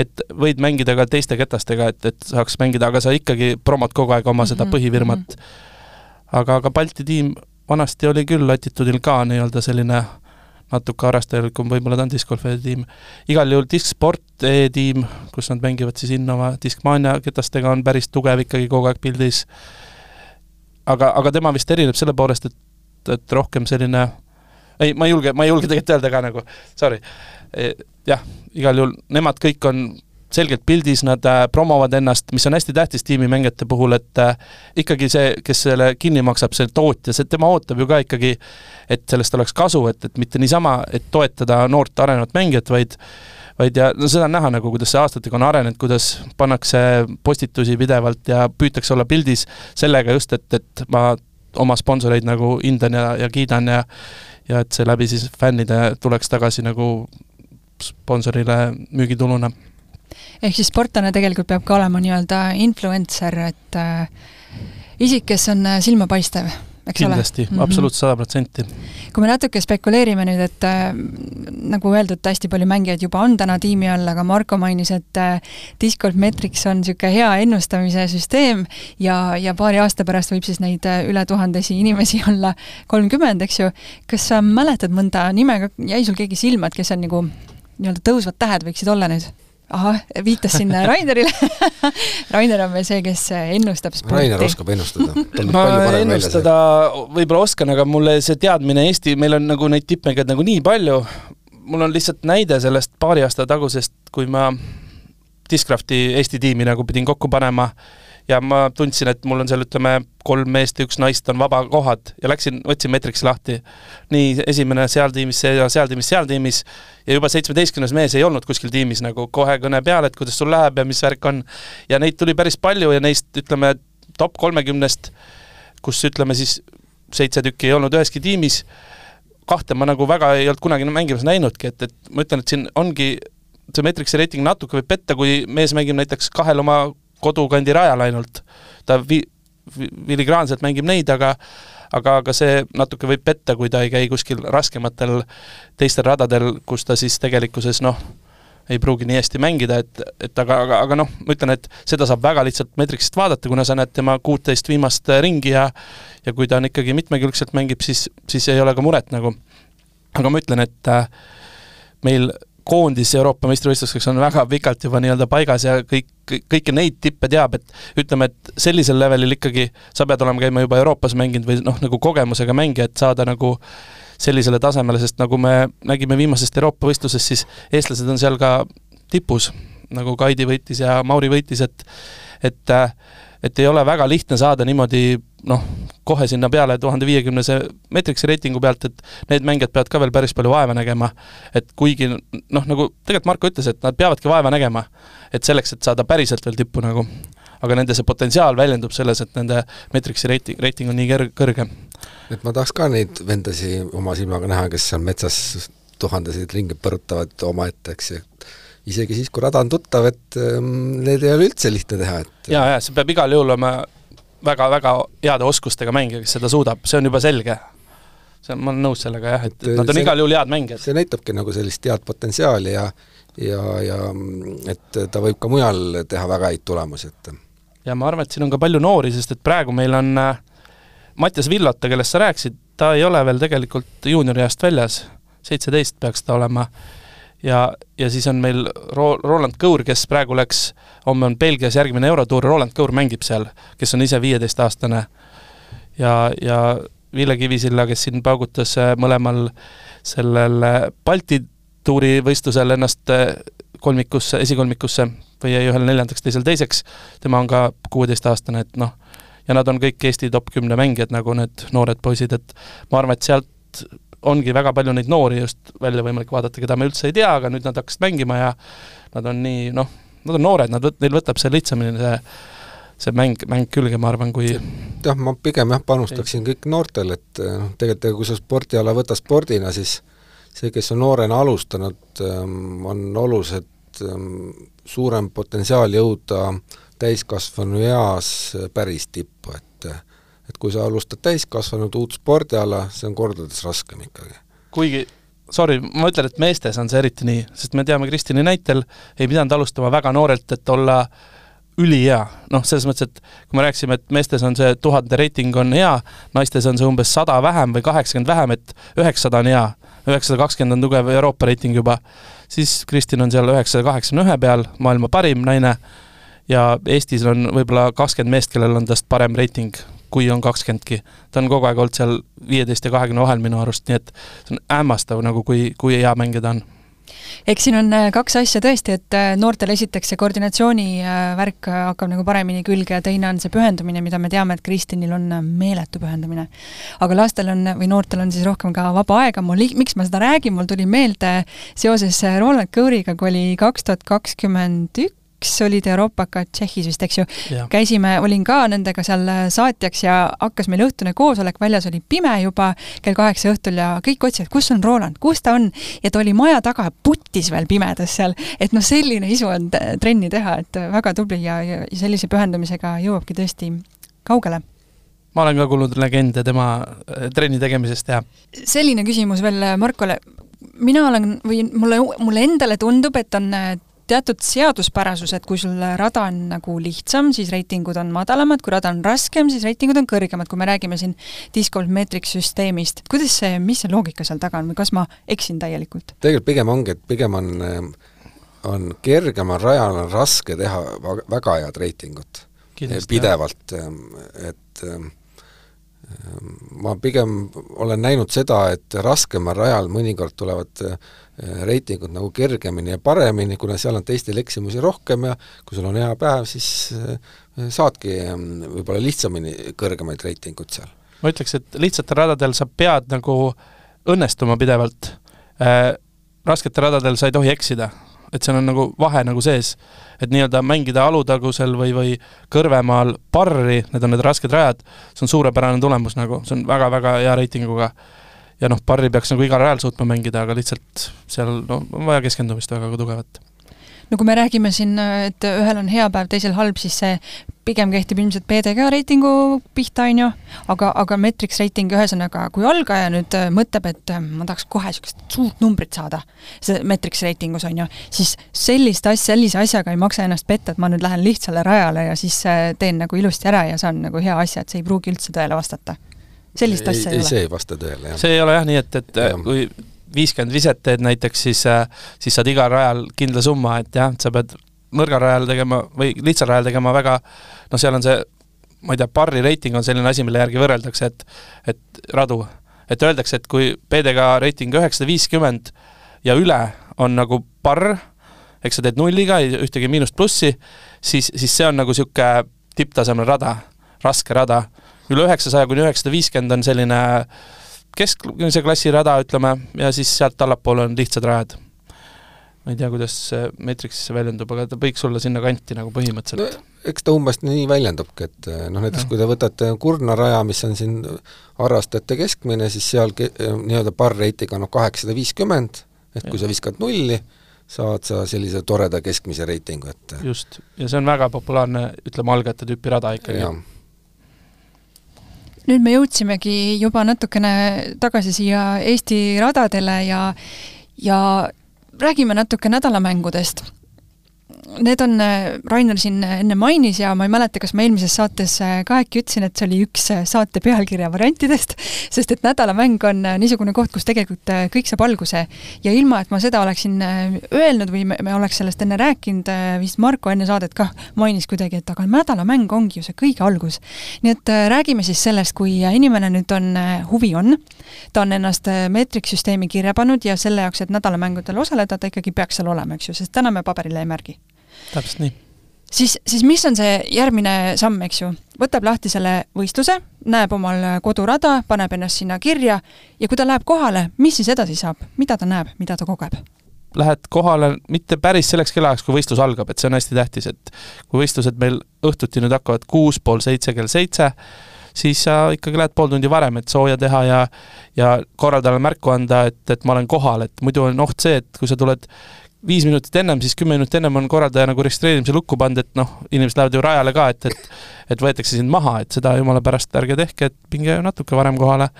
et võid mängida ka teiste ketastega, et, et saaks mängida, aga sa ikkagi promod kogu aeg oma seda mm -hmm. põhifirmat. aga, aga Balti tiim vanasti oli küll Latitudil ka nii-öelda selline natuke harrastajalikum, võib-olla ta on discgolfi tiim. igal juhul Disc Sport e-tiim, kus nad mängivad siis Innova, Discmania ketastega on päris tugev ikkagi kogu aeg pildis aga, aga tema vist erineb selle poolest, et, et rohkem selline ei, ma ei julge, ma ei julge tegelikult öelda ka nagu, sorry. E, jah, igal juhul nemad kõik on selgelt pildis, nad äh, promovad ennast, mis on hästi tähtis tiimimängijate puhul, et äh, ikkagi see, kes selle kinni maksab, see tootja, see, tema ootab ju ka ikkagi, et sellest oleks kasu, et, et mitte niisama, et toetada noort arenevat mängijat, vaid vaid ja no seda on näha nagu, kuidas see aastatega on arenenud, kuidas pannakse postitusi pidevalt ja püütakse olla pildis sellega just, et, et ma oma sponsoreid nagu hindan ja, ja kiidan ja ja et see läbi siis fännide tuleks tagasi nagu sponsorile müügituluna. ehk siis sportlane tegelikult peab ka olema nii-öelda influencer, et äh, isik, kes on äh, silmapaistev eks kindlasti, ole? Mhm. absoluutselt sada protsenti. kui me natuke spekuleerime nüüd, et äh, nagu öeldud, hästi palju mängijaid juba on täna tiimi all, aga Marko mainis, et äh, Discord Metrics on niisugune hea ennustamise süsteem ja, ja paari aasta pärast võib siis neid äh, üle tuhandesi inimesi olla kolmkümmend, eks ju. kas sa mäletad mõnda nime, jäi sul keegi silma, et kes on nagu nii-öelda tõusvad tähed võiksid olla nüüd? Ahah, viitas sinna Rainerile Rainer on veel see, kes ennustab sporti. Rainer oskab ennustada. ma ennustada võib-olla oskan, aga mulle see teadmine Eesti, meil on nagu neid tippmängijaid nagu nii palju, mul on lihtsalt näide sellest paari aasta tagusest, kui ma Discrafti Eesti tiimi nagu pidin kokku panema ja ma tundsin, et mul on seal ütleme, kolm meest ja üks naist on vabakohad ja läksin, võtsin Metriksi lahti. nii esimene seal tiimis, see ja seal tiimis, seal tiimis ja juba seitsmeteistkümnes mees ei olnud kuskil tiimis nagu kohe kõne peal, et kuidas sul läheb ja mis värk on. ja neid tuli päris palju ja neist ütleme, top kolmekümnest, kus ütleme siis seitse tükki ei olnud üheski tiimis, kahte ma nagu väga ei olnud kunagi mängimas näinudki, et, et ma ütlen, et siin ongi see Metriksi reiting natuke võib petta, kui mees mängib näiteks kahel oma kodukandi rajal ainult. ta vi-, filigraanselt mängib neid, aga aga, aga see natuke võib petta, kui ta ei käi kuskil raskematel teistel radadel, kus ta siis tegelikkuses noh, ei pruugi nii hästi mängida, et, et aga, aga, aga noh, ma ütlen, et seda saab väga lihtsalt Metrixist vaadata, kuna sa näed tema kuuteist viimast ringi ja ja kui ta on ikkagi mitmekülgselt mängib, siis, siis ei ole ka muret nagu. aga ma ütlen, et äh, meil koondis Euroopa meistrivõistlusteks on väga pikalt juba nii-öelda paigas ja kõik, kõiki neid tippe teab, et ütleme, et sellisel levelil ikkagi sa pead olema käima juba Euroopas mänginud või noh, nagu kogemusega mängija, et saada nagu sellisele tasemele, sest nagu me nägime viimasest Euroopa võistlusest, siis eestlased on seal ka tipus, nagu Kaidi võitis ja Mauri võitis, et et et ei ole väga lihtne saada niimoodi noh, kohe sinna peale tuhande viiekümnese meetriksi reitingu pealt, et need mängijad peavad ka veel päris palju vaeva nägema. et kuigi noh, nagu tegelikult Marko ütles, et nad peavadki vaeva nägema, et selleks, et saada päriselt veel tippu nagu. aga nende see potentsiaal väljendub selles, et nende meetriksi reiting, reiting on nii kõr-, kõrge. et ma tahaks ka neid vendasi oma silmaga näha, kes seal metsas tuhandeseid ringe põrutavad omaette, eks ju isegi siis, kui rada on tuttav, et ähm, need ei ole üldse lihtne teha, et jaa, jaa, see peab igal juhul olema väga-väga heade oskustega mängija, kes seda suudab, see on juba selge. see on, ma olen nõus sellega jah, et, nad on see- igal juhul head mängijad. see näitabki nagu sellist head potentsiaali ja ja, ja et ta võib ka mujal teha väga häid tulemusi, et ja ma arvan, et siin on ka palju noori, sest et praegu meil on äh, Mattias Villota, kellest sa rääkisid, ta ei ole veel tegelikult juuniorieast väljas, seitseteist peaks ta olema, ja, ja siis on meil Ro-, Roland Kõur, kes praegu läks, homme on Belgias järgmine Eurotuur, Roland Kõur mängib seal, kes on ise viieteistaastane. ja, ja Ville Kivisilla, kes siin paugutas äh, mõlemal sellel äh, Balti tuuri võistlusel ennast äh, kolmikusse, esikolmikusse või jäi ühel neljandaks, teisel teiseks, tema on ka kuueteistaastane, et noh, ja nad on kõik Eesti top kümne mängijad, nagu need noored poisid, et ma arvan, et sealt ongi väga palju neid noori just välja võimalik vaadata, keda me üldse ei tea, aga nüüd nad hakkasid mängima ja nad on nii noh, nad on noored, nad võt-, neil võtab see lihtsamini see see mäng, mäng külge, ma arvan, kui jah, ma pigem jah, panustaksin kõik noortele, et noh, tegelikult kui sa spordiala võtad spordina, siis see, kes on noorena alustanud, on oluliselt ähm, suurem potentsiaal jõuda täiskasvanu eas päris tippu, et et kui sa alustad täiskasvanud uut spordiala, see on kordades raskem ikkagi. kuigi sorry, ma ütlen, et meestes on see eriti nii, sest me teame Kristini näitel, ei pidanud alustama väga noorelt, et olla ülihea, noh, selles mõttes, et kui me rääkisime, et meestes on see tuhande reiting on hea, naistes on see umbes sada vähem või kaheksakümmend vähem, et üheksasada on hea, üheksasada kakskümmend on tugev Euroopa reiting juba, siis Kristin on seal üheksasada kaheksakümne ühe peal, maailma parim naine, ja Eestis on võib-olla kakskümmend meest, kellel on tast parem reiting, kui on kakskümmendki. ta on kogu aeg olnud seal viieteist ja kahekümne vahel minu arust, nii et see on hämmastav nagu, kui, kui hea mängija ta on eks siin on äh, kaks asja tõesti, et äh, noortel esiteks see koordinatsiooni äh, värk hakkab nagu paremini külge ja teine on see pühendumine, mida me teame, et Kristinil on meeletu pühendumine. aga lastel on, või noortel on siis rohkem ka vaba aega, mul, miks ma seda räägin, mul tuli meelde seoses Roland Kõuriga, kui oli kaks tuhat kakskümmend üks, olid Euroopakad Tšehhis vist, eks ju, käisime, olin ka nendega seal saatjaks ja hakkas meil õhtune koosolek, väljas oli pime juba kell kaheksa õhtul ja kõik otsivad, kus on Roland, kus ta on, ja ta oli maja taga putis veel pimedas seal, et noh, selline isu on trenni teha, et väga tubli ja, ja sellise pühendumisega jõuabki tõesti kaugele. Ma olen ka kuulnud legende tema trenni tegemisest ja selline küsimus veel Markole, mina olen või mulle, mulle endale tundub, et on teatud seaduspärasus, et kui sul rada on nagu lihtsam, siis reitingud on madalamad, kui rada on raskem, siis reitingud on kõrgemad, kui me räägime siin disc golf meetriks süsteemist. kuidas see, mis see loogika seal taga on või kas ma eksin täielikult? tegelikult pigem ongi, et pigem on, on kergemal rajal on raske teha väga head reitingut. pidevalt, et ma pigem olen näinud seda, et raskemal rajal mõnikord tulevad reitingud nagu kergemini ja paremini, kuna seal on teistel eksimusi rohkem ja kui sul on hea päev, siis saadki võib-olla lihtsamini kõrgemaid reitinguid seal. ma ütleks, et lihtsatel radadel sa pead nagu õnnestuma pidevalt äh,, rasketel radadel sa ei tohi eksida, et seal on nagu vahe nagu sees. et nii-öelda mängida Alutagusel või, või Kõrvemaal parri, need on need rasked rajad, see on suurepärane tulemus nagu, see on väga-väga hea reitinguga ja noh, parri peaks nagu igal rajal suutma mängida, aga lihtsalt seal no, on vaja keskendumist väga tugevat. no kui me räägime siin, et ühel on hea päev, teisel halb, siis see pigem kehtib ilmselt PDG reitingu pihta, on ju, aga, aga Metrix reiting, ühesõnaga, kui algaja nüüd mõtleb, et ma tahaks kohe niisugust suurt numbrit saada, see Metrix reitingus, on ju, siis sellist asja, sellise asjaga ei maksa ennast petta, et ma nüüd lähen lihtsale rajale ja siis teen nagu ilusti ära ja saan nagu hea asja, et see ei pruugi üldse tõele vastata sellist asja ei, ei ole? see ei vasta tõele, jah. see ei ole jah nii, et, et ja. kui viiskümmend viset teed näiteks, siis, siis saad igal rajal kindla summa, et jah, sa pead nõrgal rajal tegema või lihtsal rajal tegema väga, noh, seal on see, ma ei tea, parri reiting on selline asi, mille järgi võrreldakse, et et radu. et öeldakse, et kui PDK reiting üheksasada viiskümmend ja üle on nagu parr, eks sa teed nulliga, ühtegi miinust-plussi, siis, siis see on nagu niisugune tipptasemel rada, raske rada üle üheksasaja kuni üheksasada viiskümmend on selline keskmise klassi rada, ütleme, ja siis sealt allapoole on lihtsad rajad. ma ei tea, kuidas see see väljendub, aga ta võiks olla sinna kanti nagu põhimõtteliselt no,. eks ta umbes nii väljendubki, et noh, näiteks ja. kui te võtate Kurna raja, mis on siin harrastajate keskmine, siis seal nii-öelda par-rating on noh, kaheksasada viiskümmend, et kui sa viskad nulli, saad sa sellise toreda keskmise reitingu, et just, ja see on väga populaarne, ütleme, algajate tüüpi rada ikkagi. Nüüd me jõudsimegi juba natukene tagasi siia Eesti radadele ja ja räägime natuke nädalamängudest need on, äh, Rainer siin enne mainis ja ma ei mäleta, kas ma eelmises saates äh, ka äkki ütlesin, et see oli üks äh, saate pealkirja variantidest, sest et nädalamäng on niisugune koht, kus tegelikult kõik saab alguse. ja ilma, et ma seda oleksin öelnud või me, me oleks sellest enne rääkinud, vist Marko enne saadet kah mainis kuidagi, et aga nädalamäng ongi ju see kõige algus. nii et räägime siis sellest, kui inimene nüüd on, huvi on, ta on ennast meetriksüsteemi kirja pannud ja selle jaoks, et nädalamängudel osaleda, ta ikkagi peaks seal olema, eks ju, sest täna me paberile ei märgi täpselt nii. siis, siis mis on see järgmine samm, eks ju? võtab lahti selle võistluse, näeb omal kodurada, paneb ennast sinna kirja ja kui ta läheb kohale, mis siis edasi saab, mida ta näeb, mida ta kogeb? Lähed kohale mitte päris selleks kellaajaks, kui võistlus algab, et see on hästi tähtis, et kui võistlused meil õhtuti nüüd hakkavad kuus, pool seitse, kell seitse, siis sa ikkagi lähed pool tundi varem, et sooja teha ja ja korraldajale märku anda, et, et ma olen kohal, et muidu on oht see, et kui sa tuled viis minutit ennem, siis kümme minutit ennem on korraldaja nagu registreerimise lukku pannud, et noh, inimesed lähevad ju rajale ka, et, et et võetakse sind maha, et seda jumala pärast ärge tehke, et minge natuke varem kohale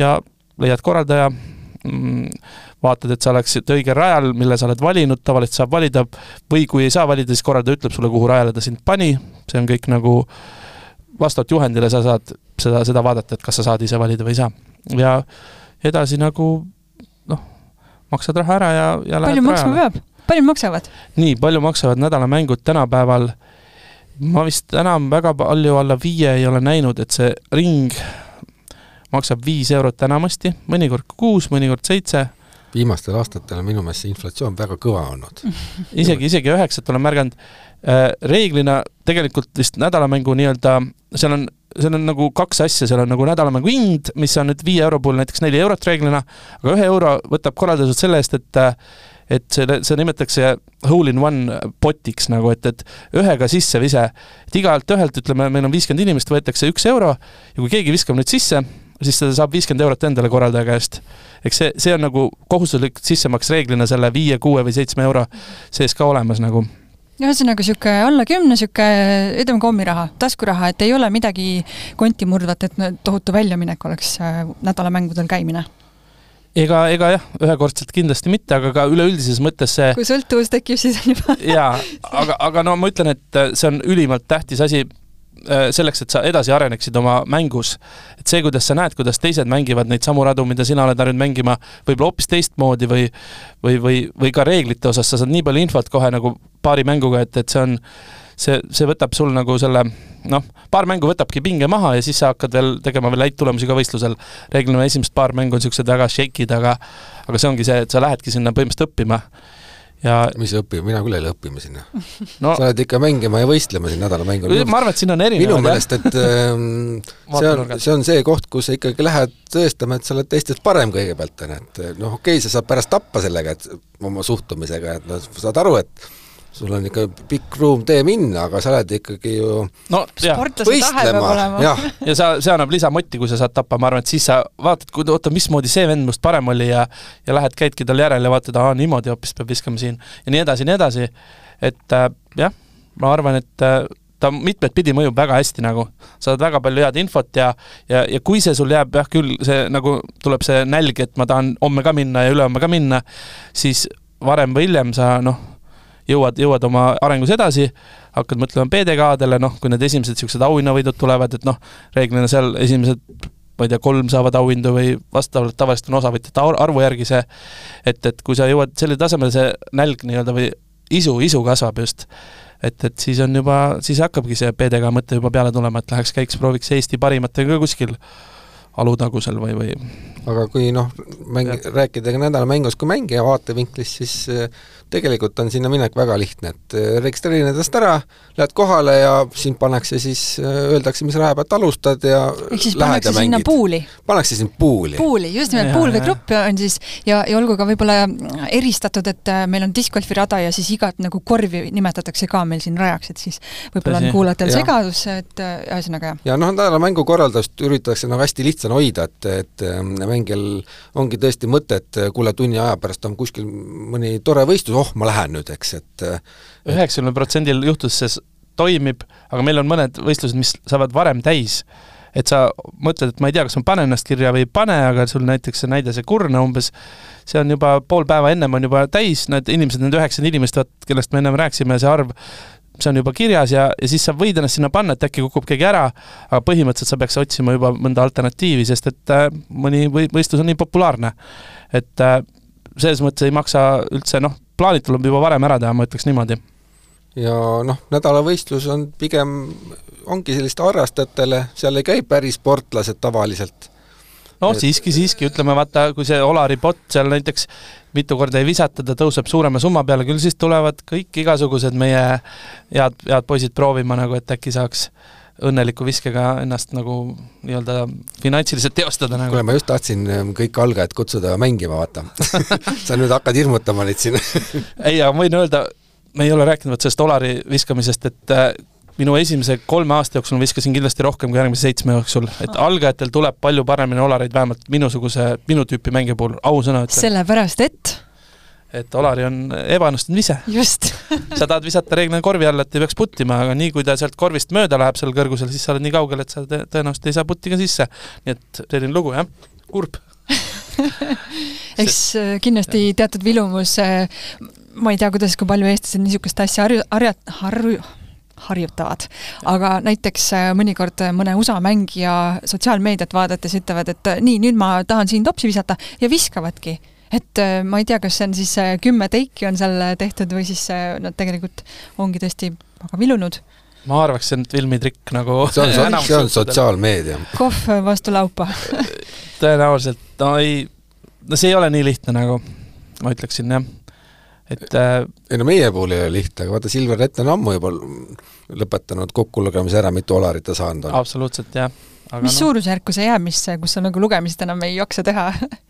ja leiad korraldaja, mm, vaatad, et sa oleksid õigel rajal, mille sa oled valinud, tavaliselt saab valida, või kui ei saa valida, siis korraldaja ütleb sulle, kuhu rajale ta sind pani, see on kõik nagu vastavalt juhendile sa saad seda, seda vaadata, et kas sa saad ise valida või ei saa. ja edasi nagu maksad raha ära ja, ja palju maksma peab? palju maksavad? nii, palju maksavad nädalamängud tänapäeval? ma vist enam väga palju alla viie ei ole näinud, et see ring maksab viis eurot enamasti, mõnikord kuus, mõnikord seitse. viimastel aastatel on minu meelest see inflatsioon väga kõva olnud isegi, isegi üheksat olen märganud. Äh, reeglina tegelikult vist nädalamängu nii-öelda, seal on seal on nagu kaks asja, seal on nagu nädalamängu hind, mis on nüüd viie euro puhul näiteks neli eurot reeglina, aga ühe euro võtab korraldaja sult selle eest, et et selle, seda nimetatakse hole in one potiks nagu, et, et ühega sissevise. et igalt ühelt, ütleme, meil on viiskümmend inimest, võetakse üks euro ja kui keegi viskab nüüd sisse, siis ta saab viiskümmend eurot endale korraldaja käest. eks see, see on nagu kohustuslik sissemaks reeglina selle viie, kuue või seitsme euro sees ka olemas nagu ühesõnaga niisugune alla kümne niisugune, ütleme kommiraha, taskuraha, et ei ole midagi konti murdvat, et tohutu väljaminek oleks äh, nädalamängudel käimine? ega, ega jah, ühekordselt kindlasti mitte, aga ka üleüldises mõttes see kui sõltuvus tekib, siis on juba jaa, aga, aga no ma ütlen, et see on ülimalt tähtis asi, selleks, et sa edasi areneksid oma mängus. et see, kuidas sa näed, kuidas teised mängivad neid samu radu, mida sina oled harjunud mängima, võib-olla hoopis teistmoodi või või, või, või ka reeglite osas, sa saad nii palju infot kohe nagu paari mänguga, et, et see on, see, see võtab sul nagu selle noh, paar mängu võtabki pinge maha ja siis sa hakkad veel tegema veel häid tulemusi ka võistlusel. reeglina esimesed paar mängu on niisugused väga shake'id, aga aga see ongi see, et sa lähedki sinna põhimõtteliselt õppima ja mis õppima, mina küll ei lähe õppima sinna. No.. sa oled ikka mängima ja võistlema siin nädalamängul. ma arvan, et siin on erinevad minu meelest, et ähm, see on, see on see koht, kus sa ikkagi lähed tõestama, et sa oled teistest parem kõigepealt, on ju, et noh, okei okay,, sa saad pärast tappa sellega, et oma suhtumisega, et noh, saad aru, et sul on ikka pikk ruum tee minna, aga sa oled ikkagi ju no, võistlema, jah. ja sa, see annab lisamotti, kui sa saad tappa, ma arvan, et siis sa vaatad, oota, mismoodi see vend must parem oli ja ja lähed, käidki tal järel ja vaatad, aa, niimoodi hoopis peab viskama siin. Ja nii edasi ja nii edasi. et äh, jah, ma arvan, et äh, ta mitmet pidi mõjub väga hästi nagu, saad väga palju head infot ja ja, ja kui see sul jääb jah küll, see nagu tuleb see nälg, et ma tahan homme ka minna ja ülehomme ka minna, siis varem või hiljem sa noh, jõuad, jõuad oma arengus edasi, hakkad mõtlema PDK-dele, noh, kui need esimesed niisugused auhinnavõidud tulevad, et noh, reeglina seal esimesed ma ei tea, kolm saavad auhindu või vastavalt tavaliselt on osavõtjate arvu järgi see, et, et kui sa jõuad sellele tasemele, see nälg nii-öelda või isu, isu kasvab just. et, et siis on juba, siis hakkabki see PDK mõte juba peale tulema, et läheks käiks prooviks Eesti parimatega ka kuskil Alutagusel või, või aga kui noh, mäng, rääkida ka nädalamängust kui mängija vaatevinklist, siis tegelikult on sinna minek väga lihtne, et äh, registreeri ennast ära, lähed kohale ja sind pannakse siis, äh, öeldakse, mis raja pealt alustad ja ehk siis pannakse sinna puuli? pannakse sind puuli. puuli, just nimelt, puul või grupp on siis ja, ja olgu ka võib-olla eristatud, et äh, meil on discgolfi rada ja siis igat nagu korvi nimetatakse ka meil siin rajaks, et siis võib-olla on kuulajatel segadus, et ühesõnaga jah. ja noh, nädalamängu korraldust üritatakse nagu hästi lihtsana hoida, et, et mängijal ongi tõesti mõte, et kuule, tunni aja pärast on kuskil mõni tore võistlus, oh, ma lähen nüüd, eks, et üheksakümnel protsendil juhtus see toimib, aga meil on mõned võistlused, mis saavad varem täis. et sa mõtled, et ma ei tea, kas ma panen ennast kirja või ei pane, aga sul näiteks see näide, see Kurna umbes, see on juba pool päeva ennem on juba täis, need inimesed, need üheksakümmend inimest, vaat kellest me ennem rääkisime, see arv, see on juba kirjas ja, ja siis sa võid ennast sinna panna, et äkki kukub keegi ära, aga põhimõtteliselt sa peaks otsima juba mõnda alternatiivi, sest et äh, mõni või-, võistlus on nii populaarne. et äh, selles mõttes ei maksa üldse noh, plaanid tuleb juba varem ära teha, ma ütleks niimoodi ja noh, nädalavõistlus on pigem, ongi selliste harrastajatele, seal ei käi päris sportlased tavaliselt. no et... siiski, siiski, ütleme vaata, kui see Olari pott seal näiteks mitu korda ei visata, ta tõuseb suurema summa peale, küll siis tulevad kõik igasugused meie head, head poisid proovima nagu, et äkki saaks õnneliku viskega ennast nagu nii-öelda finantsiliselt teostada nagu. kuule, ma just tahtsin ähm, kõik algajad kutsuda mängima, vaata sa nüüd hakkad hirmutama neid siin ei, aga ma võin öelda, me ei ole rääkinud vot sellest Olari viskamisest, et äh, minu esimese kolme aasta jooksul viskasin kindlasti rohkem kui järgmise seitsme jooksul, et algajatel tuleb palju paremini Olareid, vähemalt minusuguse, minu tüüpi mängija puhul, ausõna ütlen. sellepärast, et? Et Olari on ebaõnnestunud vise. just sa tahad visata reeglina korvi alla, et ei peaks puttima, aga nii kui ta sealt korvist mööda läheb seal kõrgusel, siis sa oled nii kaugel, et sa tõenäoliselt ei saa putti ka sisse. nii et selline lugu, jah, kurb eks äh, kindlasti teatud vilumus äh, ma ei tea, kuidas, kui palju eestlased niisugust asja harju-, harja-, harju-, harjutavad. aga näiteks äh, mõnikord mõne USA mängija sotsiaalmeediat vaadates ütlevad, et nii, nüüd ma tahan siin topsi visata ja viskavadki. Et äh, ma ei tea, kas see on siis kümme teiki on seal tehtud või siis nad tegelikult ongi tõesti väga vilunud ma arvaks, see on filmitrikk nagu see on, see on sotsiaalmeedia. kohv vastu laupa tõenäoliselt, no ei, no see ei ole nii lihtne nagu, ma ütleksin jah et äh, ei no meie puhul ei ole lihtne, aga vaata, Silver Rett on ammu juba lõpetanud kokkulugemise ära, mitu Olarit ta saanud on. absoluutselt, jah. mis no, suurusjärku see jääb, mis, kus sa nagu lugemist enam ei jaksa teha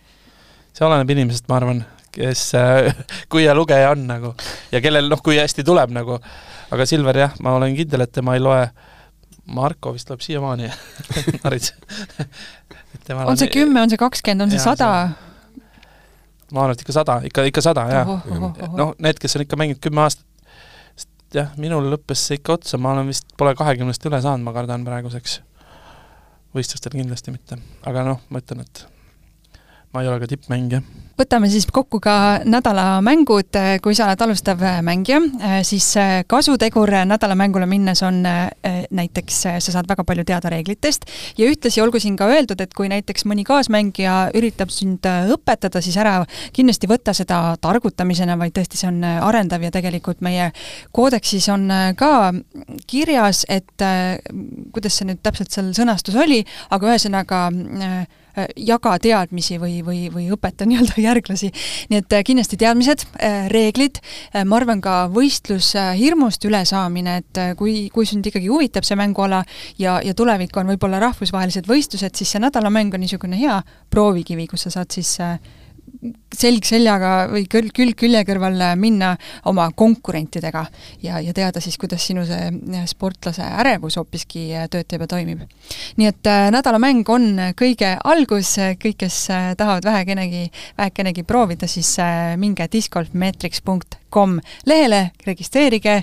see oleneb inimesest, ma arvan, kes äh,, kui hea lugeja on nagu ja kellel noh, kui hästi tuleb nagu, aga Silver jah, ma olen kindel, et tema ei loe Marko vist loeb siiamaani Narits on see kümme, on see kakskümmend, on see sada? ma arvan, et ikka sada, ikka, ikka sada, jah. noh, need, kes on ikka mänginud kümme aastat, sest jah, minul lõppes see ikka otsa, ma olen vist, pole kahekümnest üle saanud, ma kardan praeguseks. võistlustel kindlasti mitte, aga noh, ma ütlen, et ma ei ole ka tippmängija. Võtame siis kokku ka nädala mängud, kui sa oled alustav mängija, siis kasutegur nädalamängule minnes on näiteks, sa saad väga palju teada reeglitest. Ja ühtlasi olgu siin ka öeldud, et kui näiteks mõni kaasmängija üritab sind õpetada, siis ära kindlasti võta seda targutamisena, vaid tõesti, see on arendav. Ja tegelikult meie koodeksis on ka kirjas, et kuidas see nüüd täpselt seal sõnastus oli, aga ühesõnaga Äh, jaga teadmisi või, või, või õpeta nii-öelda järglasi. nii et äh, kindlasti teadmised, äh, reeglid, ma arvan ka võistlushirmust ülesaamine, et kui, kui sind ikkagi huvitab see mänguala ja, ja tulevik on võib-olla rahvusvahelised võistlused, siis see nädalamäng on niisugune hea proovikivi, kus sa saad siis selg seljaga või külg, külg külje kõrval minna oma konkurentidega ja, ja teada siis, kuidas sinu see sportlase ärevus hoopiski tööd teeb ja toimib. nii et äh, nädalamäng on kõige algus, kõik, kes äh, tahavad vähekenegi, vähekenegi proovida, siis äh, minge discgolfmeetriks.com lehele, registreerige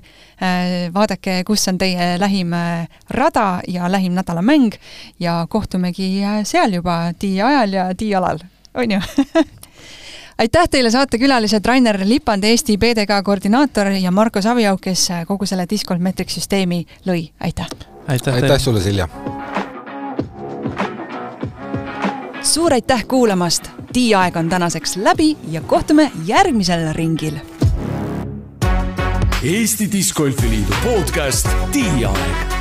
vaadake, kus on teie lähim äh, rada ja lähim nädalamäng ja kohtumegi seal juba tii ajal ja tii alal, on ju aitäh teile, saatekülalised Rainer Lipand, Eesti PDK koordinaator ja Marko Saviauk, kes kogu selle Discord Metric süsteemi lõi, aitäh! aitäh, aitäh sulle, Silja! suur aitäh kuulamast! tiiaeg on tänaseks läbi ja kohtume järgmisel ringil. Eesti Discgolfi Liidu podcast Tiiaeg